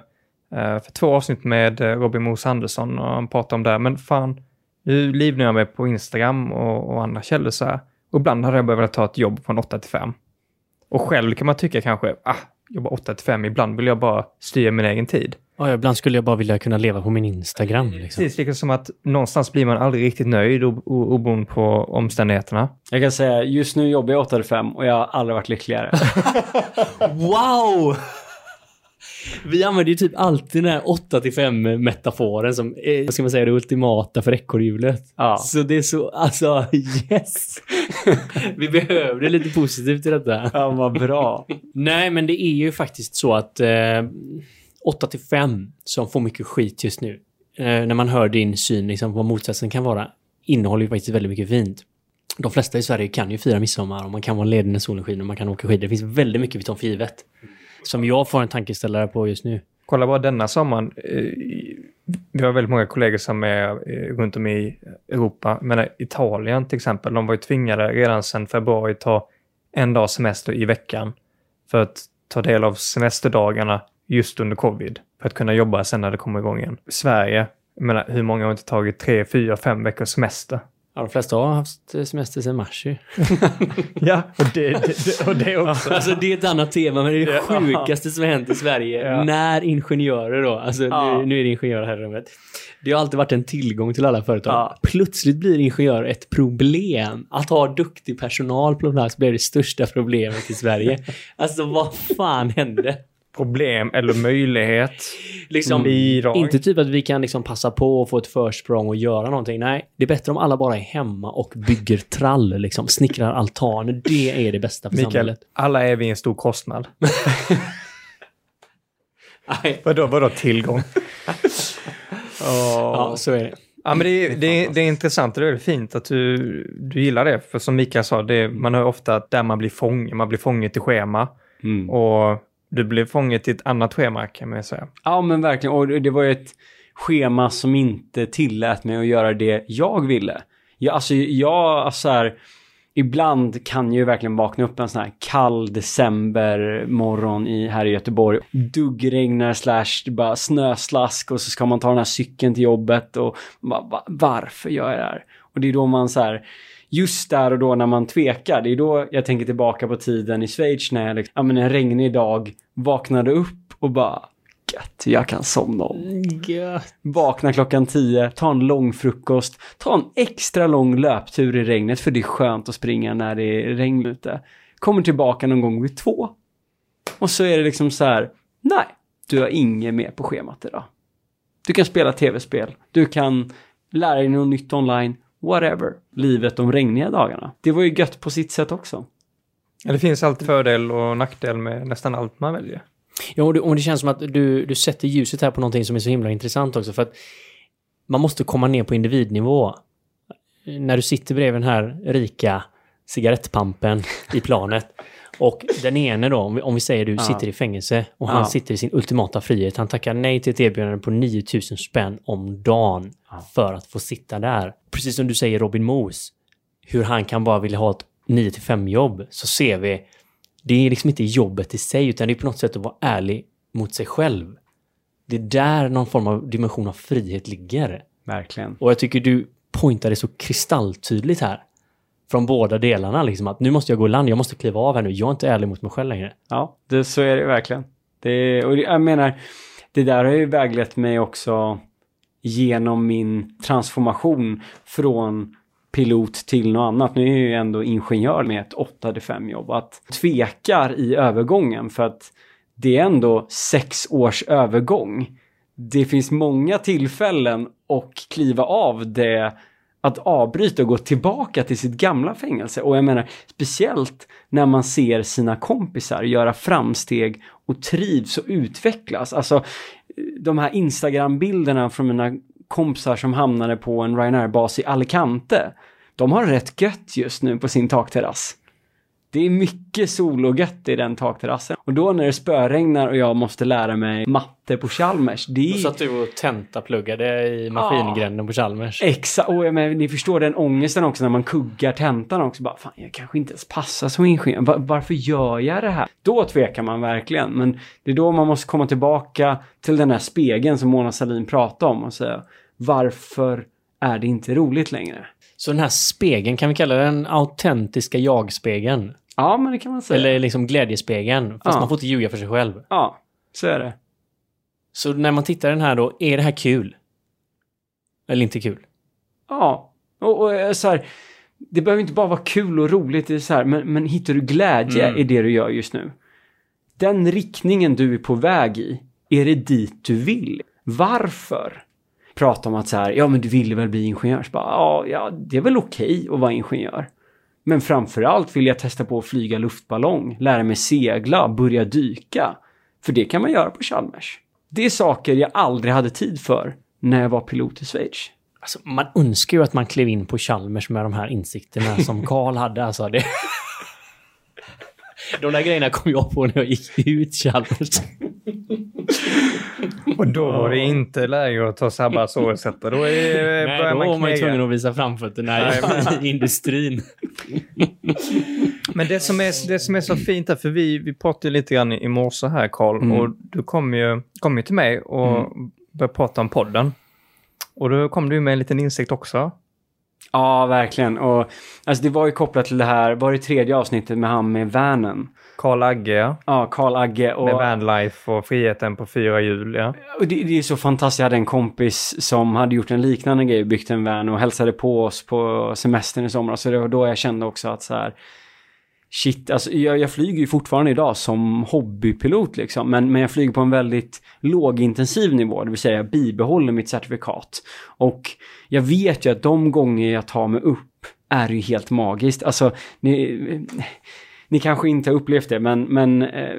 för två avsnitt med eh, Robin Mos Andersson och han pratade om det. Men fan, nu livnär jag mig på Instagram och, och andra källor så här. Och ibland hade jag behövt ta ett jobb från 8 till 5. Och själv kan man tycka kanske, ah, jobba 8 till 5. Ibland vill jag bara styra min egen tid. Ja, ibland skulle jag bara vilja kunna leva på min Instagram. Liksom. Precis, lika som att någonstans blir man aldrig riktigt nöjd oberoende på omständigheterna. Jag kan säga, just nu jobbar jag 8 till 5 och jag har aldrig varit lyckligare. Wow! Vi använder ju typ alltid den här 8 till 5 metaforen som, eh, vad ska man säga, det ultimata för ekorrhjulet. Ja. Så det är så, alltså yes! Vi behövde lite positivt i detta. Ja, vad bra. Nej, men det är ju faktiskt så att eh, 8 till 5 som får mycket skit just nu, eh, när man hör din syn liksom, vad motsatsen kan vara, innehåller ju faktiskt väldigt mycket fint. De flesta i Sverige kan ju fira midsommar och man kan vara ledig när solen skiner och man kan åka skidor. Det finns väldigt mycket vi tar för givet. Som jag får en tankeställare på just nu. Kolla bara denna sommaren. Eh, vi har väldigt många kollegor som är eh, runt om i Europa. Men Italien till exempel, de var ju tvingade redan sedan februari ta en dag semester i veckan för att ta del av semesterdagarna just under covid. För att kunna jobba sen när det kommer igång igen. Sverige, jag menar, hur många har inte tagit tre, fyra, fem veckors semester? Ja, de flesta har haft semester sedan mars ju. Ja, och det, det, och det också. Alltså det är ett annat tema, men det är det sjukaste som har hänt i Sverige. Ja. När ingenjörer då, alltså Ja. nu, nu är det ingenjörer här i rummet. Det har alltid varit en tillgång till alla företag. Ja. Plötsligt blir ingenjörer ett problem. Att ha duktig personal på plats blev det största problemet i Sverige. alltså vad fan hände? Problem eller möjlighet. Liksom, Bidrag. inte typ att vi kan liksom passa på och få ett försprång och göra någonting. Nej, det är bättre om alla bara är hemma och bygger trall, liksom. Snickrar altaner. Det är det bästa för Mikael, samhället. alla är vi en stor kostnad. Vadå, vadå tillgång? Ja, så är det. Ja, men det, är- det, är- det är intressant och det är väldigt fint att du, du gillar det. För som Mikael sa, det, man hör ofta att där man blir fånge, man blir fånge till schema. Mm. Och du blev fånget till ett annat schema kan man säga. Ja, men verkligen. Och det var ju ett schema som inte tillät mig att göra det jag ville. Jag, alltså, jag, alltså här, ibland kan ju verkligen vakna upp en sån här kall decembermorgon i, här i Göteborg. Duggregnar slash bara snöslask och så ska man ta den här cykeln till jobbet och bara, varför gör jag det här? Och det är då man så här, just där och då när man tvekar, det är då jag tänker tillbaka på tiden i Schweiz när jag, liksom, ja men en regnig dag vaknade upp och bara gött, jag kan somna om. Gött. Vakna klockan 10, ta en lång frukost, ta en extra lång löptur i regnet för det är skönt att springa när det är regn ute. Kommer tillbaka någon gång vid två. Och så är det liksom så här, nej, du har inget mer på schemat idag. Du kan spela tv-spel, du kan lära dig något nytt online, whatever. Livet de regniga dagarna. Det var ju gött på sitt sätt också. Ja, det finns alltid fördel och nackdel med nästan allt man väljer. Ja, och det, och det känns som att du, du sätter ljuset här på någonting som är så himla intressant också. För att man måste komma ner på individnivå. När du sitter bredvid den här rika cigarettpampen i planet. Och den ene då, om vi, om vi säger du sitter i fängelse och han sitter i sin ultimata frihet. Han tackar nej till ett erbjudande på 9000 spänn om dagen för att få sitta där. Precis som du säger Robin Moos, hur han kan bara vilja ha ett 9 till 5 jobb, så ser vi det är liksom inte jobbet i sig, utan det är på något sätt att vara ärlig mot sig själv. Det är där någon form av dimension av frihet ligger. Verkligen. Och jag tycker du pointade så kristalltydligt här. Från båda delarna, liksom att nu måste jag gå i land, jag måste kliva av här nu, jag är inte ärlig mot mig själv längre. Ja, det, så är det verkligen. Det, och jag menar, det där har ju väglett mig också genom min transformation från pilot till något annat. Nu är jag ju ändå ingenjör med ett 8-5 jobb. Att tvekar i övergången för att det är ändå sex års övergång. Det finns många tillfällen och kliva av det att avbryta och gå tillbaka till sitt gamla fängelse. Och jag menar, speciellt när man ser sina kompisar göra framsteg och trivs och utvecklas. Alltså, de här Instagram-bilderna från mina kompisar som hamnade på en Ryanair-bas i Alicante. De har rätt gött just nu på sin takterrass. Det är mycket sol och gött i den takterrassen. Och då när det spöregnar och jag måste lära mig matte på Chalmers, det är... Så att du och tentapluggade i maskingränden på Chalmers. Exakt, och menar, ni förstår den ångesten också när man kuggar tentan också. Bara, fan, jag kanske inte ens passar som ingenjör. Va- varför gör jag det här? Då tvekar man verkligen. Men det är då man måste komma tillbaka till den här spegeln som Mona Sahlin pratade om och säga varför är det inte roligt längre? Så den här spegeln, kan vi kalla den autentiska jag-spegeln? Ja, men det kan man säga. Eller liksom glädjespegeln, fast Ja. man får inte ljuga för sig själv. Ja, så är det. Så när man tittar den här då, är det här kul? Eller inte kul? Ja, och, och eh, så här, det behöver inte bara vara kul och roligt, det är så här, men, men hittar du glädje Mm. i det du gör just nu? Den riktningen du är på väg i, är det dit du vill? Varför? Prata om att så här, ja men du ville väl bli ingenjör? Så bara, ja, ja, det är väl okej att vara ingenjör. Men framförallt vill jag testa på att flyga luftballong, lära mig segla, börja dyka. För det kan man göra på Chalmers. Det är saker jag aldrig hade tid för när jag var pilot i Schweiz. Alltså, man önskar ju att man klev in på Chalmers med de här insikterna som Karl hade. Alltså, det... De där grejerna kom jag på när jag gick ut Chalmers. Och då var det inte läge att ta sabbatsåret. Då är, Nej, då var man man ju tvungen att visa framfötterna i, industrin. Men det som, är, det som är så fint här, för vi, vi pratade lite grann i morse här Karl, Mm. och du kom ju, kom ju till mig och började prata om podden. Och då kom du med en liten insikt också. Ja, verkligen. Och alltså det var ju kopplat till det här, var det tredje avsnittet med han med vanen? Karl Agge, ja. Karl Agge och... Med vanlife och friheten på fyra hjul, ja. Och det, det är så fantastiskt. Jag hade en kompis som hade gjort en liknande grej, byggt en van och hälsade på oss på semestern i somras. Så det var då jag kände också att så här, shit, alltså jag, jag flyger ju fortfarande idag som hobbypilot liksom. Men, men jag flyger på en väldigt lågintensiv nivå, det vill säga jag bibehåller mitt certifikat. Och jag vet ju att de gånger jag tar mig upp är ju helt magiskt. Alltså, ni, ni kanske inte har upplevt det, men, men eh,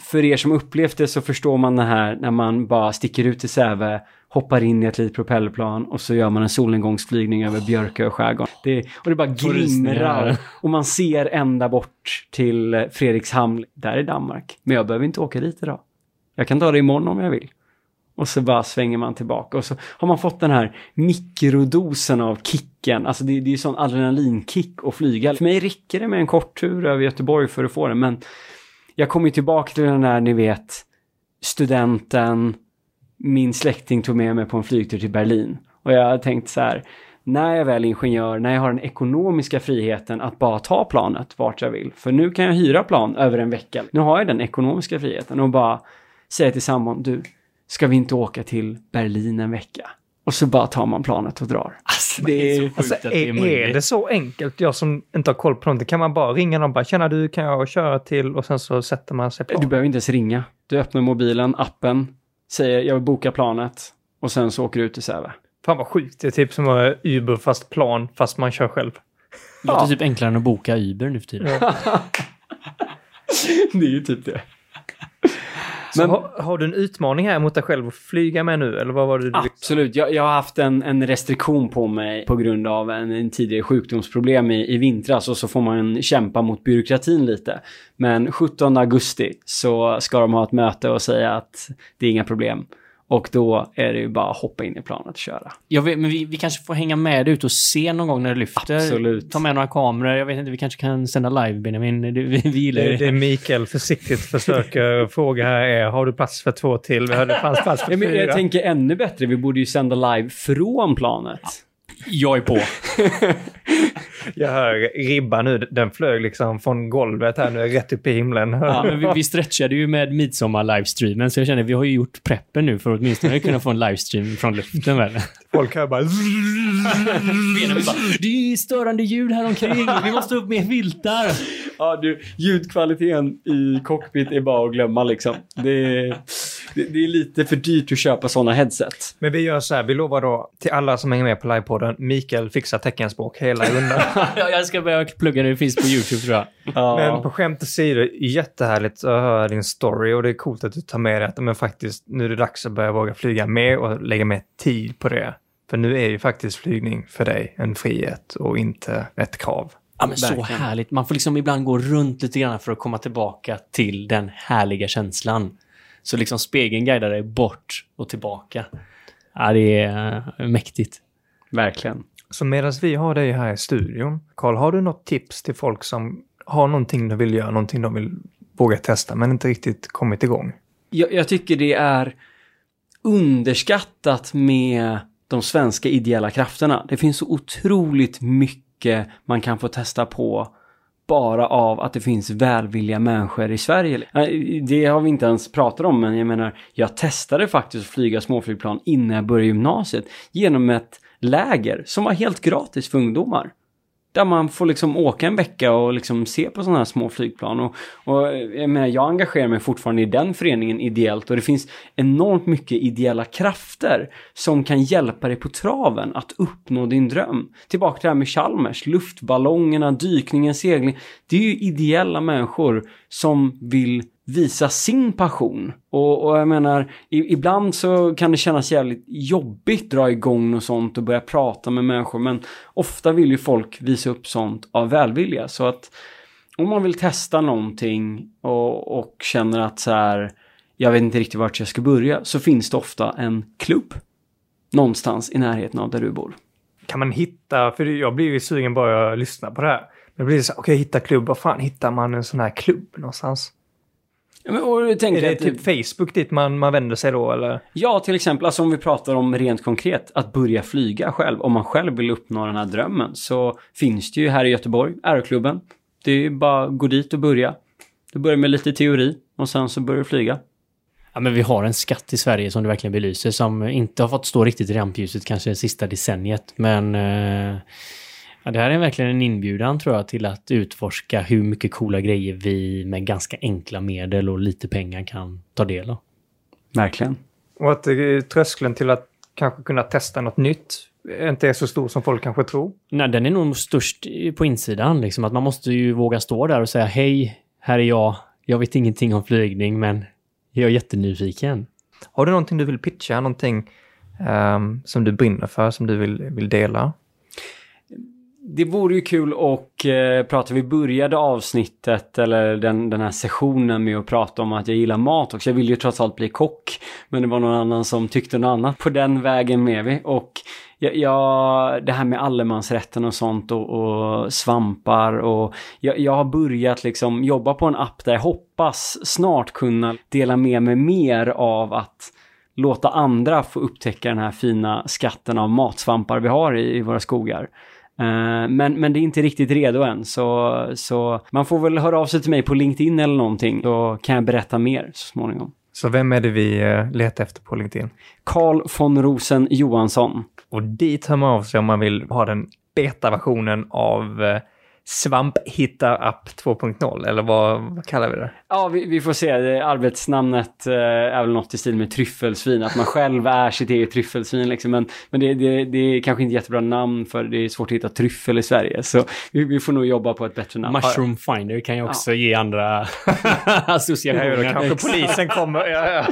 för er som upplevt det så förstår man det här när man bara sticker ut i Säve, hoppar in i ett litet propellerplan och så gör man en solnedgångsflygning över Björkö skärgård. Det, och det bara glimrar och man ser ända bort till Fredrikshamn, där i Danmark. Men jag behöver inte åka dit idag. Jag kan ta det imorgon om jag vill. Och så bara svänger man tillbaka och så har man fått den här mikrodosen av kicken. Alltså det, det är ju sån adrenalinkick att flyga. För mig räcker det med en kort tur över Göteborg för att få det. Men jag kommer ju tillbaka till den där, ni vet, studenten, min släkting tog med mig på en flygtur till Berlin. Och jag har tänkt så här, när jag väl är ingenjör, när jag har den ekonomiska friheten att bara ta planet vart jag vill. För nu kan jag hyra plan över en vecka. Nu har jag den ekonomiska friheten och bara säga till sambon, du, ska vi inte åka till Berlin en vecka? Och så bara tar man planet och drar. Alltså, det är, Alltså, är, är det så enkelt? Jag som inte har koll på någonting, kan man bara ringa någon och bara känna du kan jag köra till och sen så sätter man sig på? Du behöver inte ens ringa. Du öppnar mobilen, appen, säger jag vill boka planet och sen så åker du ut till Säve. Fan vad sjukt, det är typ som att Uber fast plan fast man kör själv. Det låter typ enklare än att boka Uber nu för tiden. det är ju typ det. Men- har, har du en utmaning här mot dig själv att flyga med nu eller vad var det du Absolut, jag, jag har haft en, en restriktion på mig på grund av en, en tidigare sjukdomsproblem i, i vintras och så får man kämpa mot byråkratin lite. Men 17 augusti så ska de ha ett möte och säga att det är inga problem. Och då är det ju bara att hoppa in i planet och köra. Jag vet, men vi, vi kanske får hänga med ut och se någon gång när det lyfter. Absolut. Ta med några kameror. Jag vet inte, vi kanske kan sända live, Benjamin. Det, vi, vi gillar Det, det. det Mikael försiktigt försöker fråga här är, har du plats för två till? Vi hade fanns plats för men, jag fyra. tänker ännu bättre, vi borde ju sända live från planet. Jag är på. Jag hör ribban nu, den flög liksom från golvet här nu, rätt upp i himlen. Ja, men vi, vi stretchade ju med midsommar-livestreamen, så jag känner vi har ju gjort preppen nu för att åtminstone kunna få en livestream från luften väl. Folk hör bara... Bara, det är störande ljud här omkring. vi måste upp med viltar. Ja, du, ljudkvaliteten i cockpit är bara att glömma liksom. Det är, det, det är lite för dyrt att köpa sådana headset. Men vi gör så här, vi lovar då till alla som hänger med på livepodden, Mikael fixar teckenspråk hela rundan. Ja, jag ska börja plugga det, det finns på YouTube tror jag. Ja. Men på skämt åsido, jättehärligt att höra din story och det är coolt att du tar med dig att men faktiskt nu är det dags att börja våga flyga mer och lägga mer tid på det. För nu är ju faktiskt flygning för dig en frihet och inte ett krav. Ja, men så härligt. Man får liksom ibland gå runt lite grann för att komma tillbaka till den härliga känslan. Så liksom spegeln guidar dig bort och tillbaka. Ja, det är eh, mäktigt. Verkligen. Så medan vi har dig här i studion, Karl, har du något tips till folk som har någonting de vill göra, någonting de vill våga testa men inte riktigt kommit igång? Jag, jag tycker det är underskattat med de svenska ideella krafterna. Det finns så otroligt mycket man kan få testa på bara av att det finns välvilliga människor i Sverige. Det har vi inte ens pratat om, men jag menar, jag testade faktiskt att flyga småflygplan innan jag började gymnasiet genom ett läger som var helt gratis för ungdomar. Där man får liksom åka en vecka och liksom se på sådana här små flygplan. Och, och jag menar, jag engagerar mig fortfarande i den föreningen ideellt och det finns enormt mycket ideella krafter som kan hjälpa dig på traven att uppnå din dröm. Tillbaka till det här med Chalmers, luftballongerna, dykningen, segling. Det är ju ideella människor som vill visa sin passion. Och, och jag menar, i, ibland så kan det kännas jävligt jobbigt dra igång och sånt och börja prata med människor. Men ofta vill ju folk visa upp sånt av välvilja. Så att om man vill testa någonting och, och känner att så här, jag vet inte riktigt vart jag ska börja, så finns det ofta en klubb någonstans i närheten av där du bor. Kan man hitta, för jag blir ju sugen bara jag lyssnar på det här. Men det blir så här, okej, hitta klubb, var fan hittar man en sån här klubb någonstans? Men, och jag Är tänker det att, typ Facebook dit man, man vänder sig då eller? Ja, till exempel, alltså om vi pratar om rent konkret, att börja flyga själv. Om man själv vill uppnå den här drömmen så finns det ju här i Göteborg, Aeroklubben. Det är ju bara att gå dit och börja. Du börjar med lite teori och sen så börjar du flyga. Ja, men vi har en skatt i Sverige som du verkligen belyser som inte har fått stå riktigt i rampljuset kanske det sista decenniet. Men eh, ja, det här är verkligen en inbjudan tror jag till att utforska hur mycket coola grejer vi med ganska enkla medel och lite pengar kan ta del av. Verkligen. Och att eh, tröskeln till att kanske kunna testa något nytt inte är så stor som folk kanske tror. Nej, den är nog störst på insidan. Liksom, att man måste ju våga stå där och säga hej, här är jag. Jag vet ingenting om flygning, men jag är jättenyfiken. Har du någonting du vill pitcha, någonting ehm, som du brinner för, som du vill, vill dela? Det vore ju kul att eh, prata. Vi började avsnittet eller den, den här sessionen med att prata om att jag gillar mat också. Jag vill ju trots allt bli kock. Men det var någon annan som tyckte något annat. På den vägen med vi. Och jag, jag, det här med allemansrätten och sånt och, och svampar och jag, jag, har börjat liksom jobba på en app där jag hoppas snart kunna dela med mig mer av att låta andra få upptäcka den här fina skatten av matsvampar vi har i, i våra skogar. Uh, men, men det är inte riktigt redo än, så, så man får väl höra av sig till mig på LinkedIn eller någonting. Då kan jag berätta mer så småningom. Så vem är det vi eh, letar efter på LinkedIn? Karl von Rosen Johansson. Och dit hör man av sig om man vill ha den beta-versionen av eh, Svamphittar-app 2.0, eller vad, vad, kallar vi det? Ja, vi, vi får se. Arbetsnamnet eh, är väl något i stil med tryffelsvin, att man själv är sitt eget tryffelsvin. Liksom. Men, men det, det, det är kanske inte jättebra namn för det är svårt att hitta tryffel i Sverige. Så vi, vi får nog jobba på ett bättre namn. Mushroom Finder kan ju också ja. ge andra associationer. Ja, då kanske polisen kommer. Ja, ja.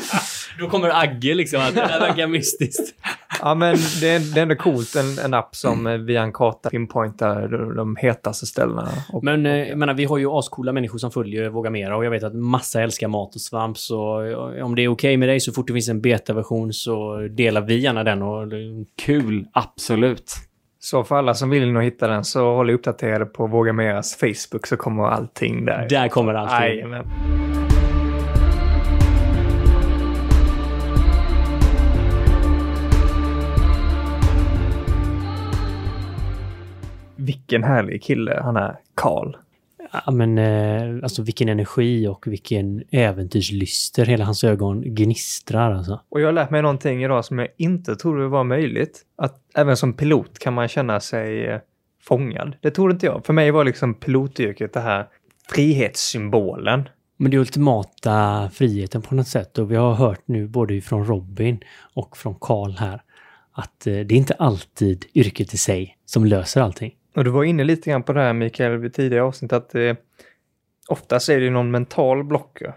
Då kommer Agge liksom, att det verkar mystiskt. Ja, men det är, det är ändå coolt, en, en app som mm. via en karta pinpointar de hetaste ställena. Och, men och, jag menar, vi har ju ascoola människor som följer Våga Mera och jag vet att massa älskar mat och svamp. Så om det är okej okay med dig så fort det finns en betaversion så delar vi gärna den. Och... Kul, absolut. Så för alla som vill nog hitta den så håll uppdaterade på Våga Meras Facebook så kommer allting där. Där kommer allting. Jajamän. Vilken härlig kille han är, Karl. Ja, men eh, alltså vilken energi och vilken äventyrslyster. Hela hans ögon gnistrar alltså. Och jag har lärt mig någonting idag som jag inte trodde var möjligt. Att även som pilot kan man känna sig eh, fångad. Det trodde inte jag. För mig var liksom pilotyrket det här frihetssymbolen. Men det ultimata friheten på något sätt. Och vi har hört nu både från Robin och från Karl här att eh, det är inte alltid yrket i sig som löser allting. Och du var inne lite grann på det här Mikael vid tidigare avsnitt att eh, oftast är det någon mental blocker.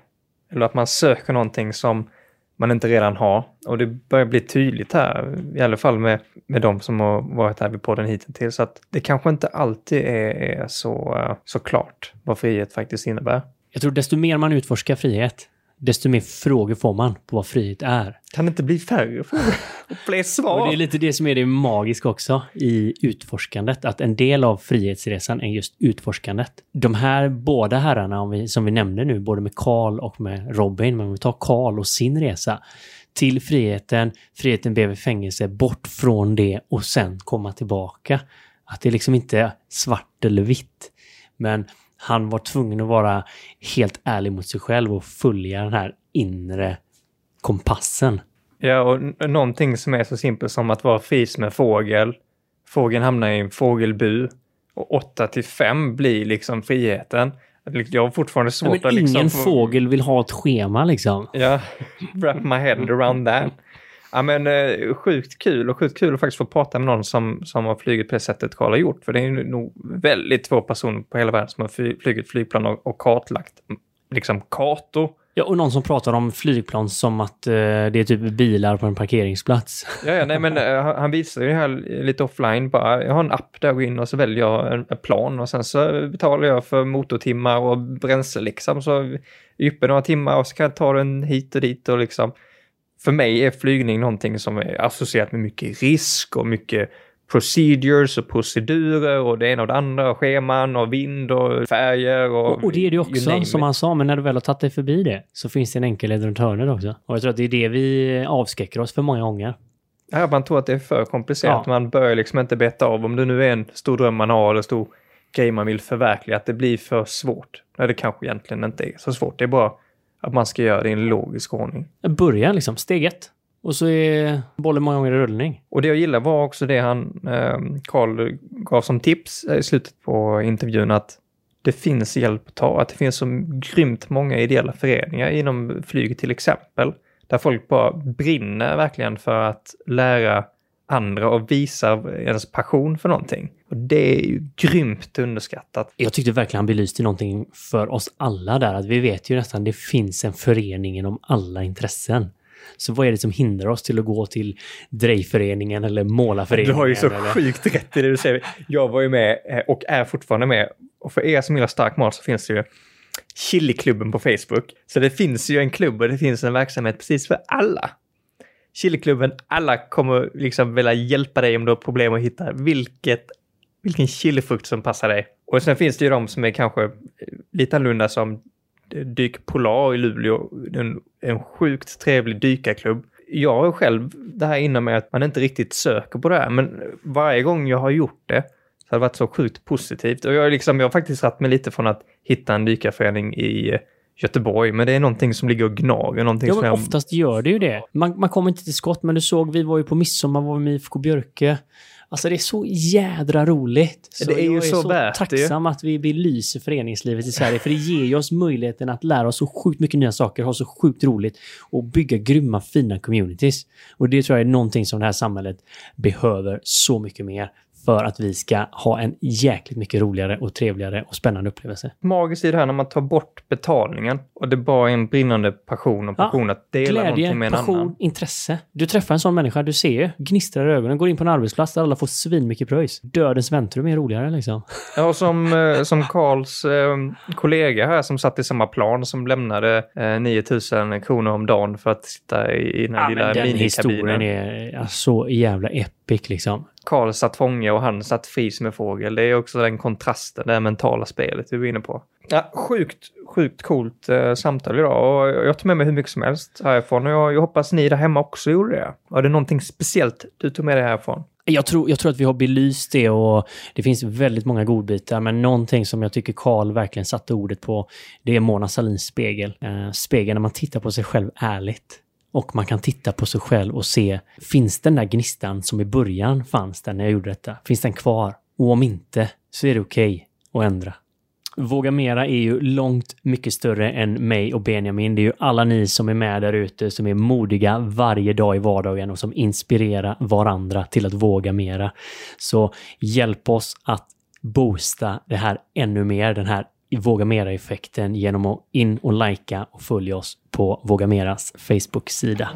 Eller att man söker någonting som man inte redan har. Och det börjar bli tydligt här, i alla fall med, med de som har varit här vid podden hittills, att det kanske inte alltid är, är så, eh, så klart vad frihet faktiskt innebär. Jag tror desto mer man utforskar frihet, desto mer frågor får man på vad frihet är. Kan det inte bli färre frågor? Och fler svar? Och det är lite det som är det magiska också i utforskandet. Att en del av frihetsresan är just utforskandet. De här båda herrarna om vi, som vi nämnde nu, både med Karl och med Robin, men om vi tar Karl och sin resa till friheten, friheten bredvid fängelse, bort från det och sen komma tillbaka. Att det liksom inte är svart eller vitt. Men han var tvungen att vara helt ärlig mot sig själv och följa den här inre kompassen. Ja, och någonting som är så simpelt som att vara fri som en fågel. Fågeln hamnar i en fågelbu och 8 till 5 blir liksom friheten. Jag har fortfarande svårt ja, att liksom... Ingen fågel vill ha ett schema liksom. Ja, wrap my head around that. Ja men eh, sjukt kul och sjukt kul att faktiskt få prata med någon som, som har flugit på det sättet Karl har gjort. För det är nog väldigt få personer på hela världen som har flugit flygplan och, och kartlagt liksom kartor. Ja, och någon som pratar om flygplan som att eh, det är typ bilar på en parkeringsplats. Ja, ja nej men eh, han visar ju det här lite offline bara. Jag har en app där jag går in och så väljer jag en, en plan och sen så betalar jag för motortimmar och bränsle liksom. Så uppe några timmar och så kan jag ta den hit och dit och liksom för mig är flygning någonting som är associerat med mycket risk och mycket procedures och procedurer och det ena och det andra, och scheman och vind och färger och... Och, och det är det också, som han sa, men när du väl har tagit dig förbi det så finns det en enkel leverantör också. Och jag tror att det är det vi avskräcker oss för många gånger. Ja, man tror att det är för komplicerat. Ja. Man bör liksom inte beta av om det nu är en stor dröm man har eller stor grej man vill förverkliga, att det blir för svårt. När det kanske egentligen inte är så svårt. Det är bara att man ska göra det i en logisk ordning. Börja liksom, steg ett. Och så är bollen många gånger i rullning. Och det jag gillar var också det han, Karl, eh, gav som tips i slutet på intervjun att det finns hjälp att ta. Att det finns så grymt många ideella föreningar inom flyget till exempel. Där folk bara brinner verkligen för att lära andra och visa ens passion för någonting. Och det är ju grymt underskattat. Jag tyckte verkligen han belyste någonting för oss alla där, att vi vet ju nästan det finns en förening inom alla intressen. Så vad är det som hindrar oss till att gå till drejföreningen eller målarföreningen? Du har ju så eller? sjukt rätt i det du säger. Jag var ju med eh, och är fortfarande med. Och för er som gillar stark mat så finns det ju Chiliklubben på Facebook. Så det finns ju en klubb och det finns en verksamhet precis för alla. Chiliklubben, alla kommer liksom vilja hjälpa dig om du har problem att hitta vilket, vilken chilifrukt som passar dig. Och sen finns det ju de som är kanske eh, lite annorlunda som Dyk Polar i Luleå, en, en sjukt trevlig dykarklubb. Jag har själv det här inom mig att man inte riktigt söker på det här, men varje gång jag har gjort det så har det varit så sjukt positivt. Och jag, liksom, jag har faktiskt satt mig lite från att hitta en dykarförening i eh, Göteborg, men det är någonting som ligger och gnager. Någonting Ja, som men jag... oftast gör det ju det. Man, man kommer inte till skott, men du såg, vi var ju på midsommar, var med IFK Björke. Alltså det är så jädra roligt. Så Det är ju jag är så så, värt det. tacksam att vi belyser föreningslivet i Sverige, för det ger ju oss möjligheten att lära oss så sjukt mycket nya saker, ha så sjukt roligt och bygga grymma, fina communities. Och det tror jag är någonting som det här samhället behöver så mycket mer för att vi ska ha en jäkligt mycket roligare och trevligare och spännande upplevelse. magiskt i det här när man tar bort betalningen och det bara är en brinnande passion och Ja, passion att dela någonting Glädje, med en passion, annan. intresse. Du träffar en sån människa, du ser ju, gnistrar i ögonen, går in på en arbetsplats där alla får svinmycket pröjs. Dödens väntrum är roligare liksom. Ja, och som, eh, som Karls eh, kollega här som satt i samma plan som lämnade eh, 9000 kronor om dagen för att sitta i, i den här Ja, lilla men den historien minikabinen. är ja, så jävla epic liksom. Karl satt fånge och han satt fri som en fågel. Det är också den kontrasten, det här mentala spelet vi var inne på. Ja, sjukt, sjukt coolt eh, samtal idag och jag tog med mig hur mycket som helst härifrån och jag, jag hoppas ni där hemma också gjorde det. Var det någonting speciellt du tog med dig härifrån? Jag tror, jag tror att vi har belyst det och det finns väldigt många godbitar, men någonting som jag tycker Karl verkligen satte ordet på, det är Mona Salins spegel. Eh, spegeln när man tittar på sig själv ärligt. Och man kan titta på sig själv och se, finns den där gnistan som i början fanns där när jag gjorde detta? Finns den kvar? Och om inte, så är det okej att ändra. Våga Mera är ju långt mycket större än mig och Benjamin. Det är ju alla ni som är med där ute som är modiga varje dag i vardagen och som inspirerar varandra till att våga mera. Så hjälp oss att boosta det här ännu mer, den här Våga Mera-effekten genom att in och likea och följa oss på Våga Meras Facebook-sida.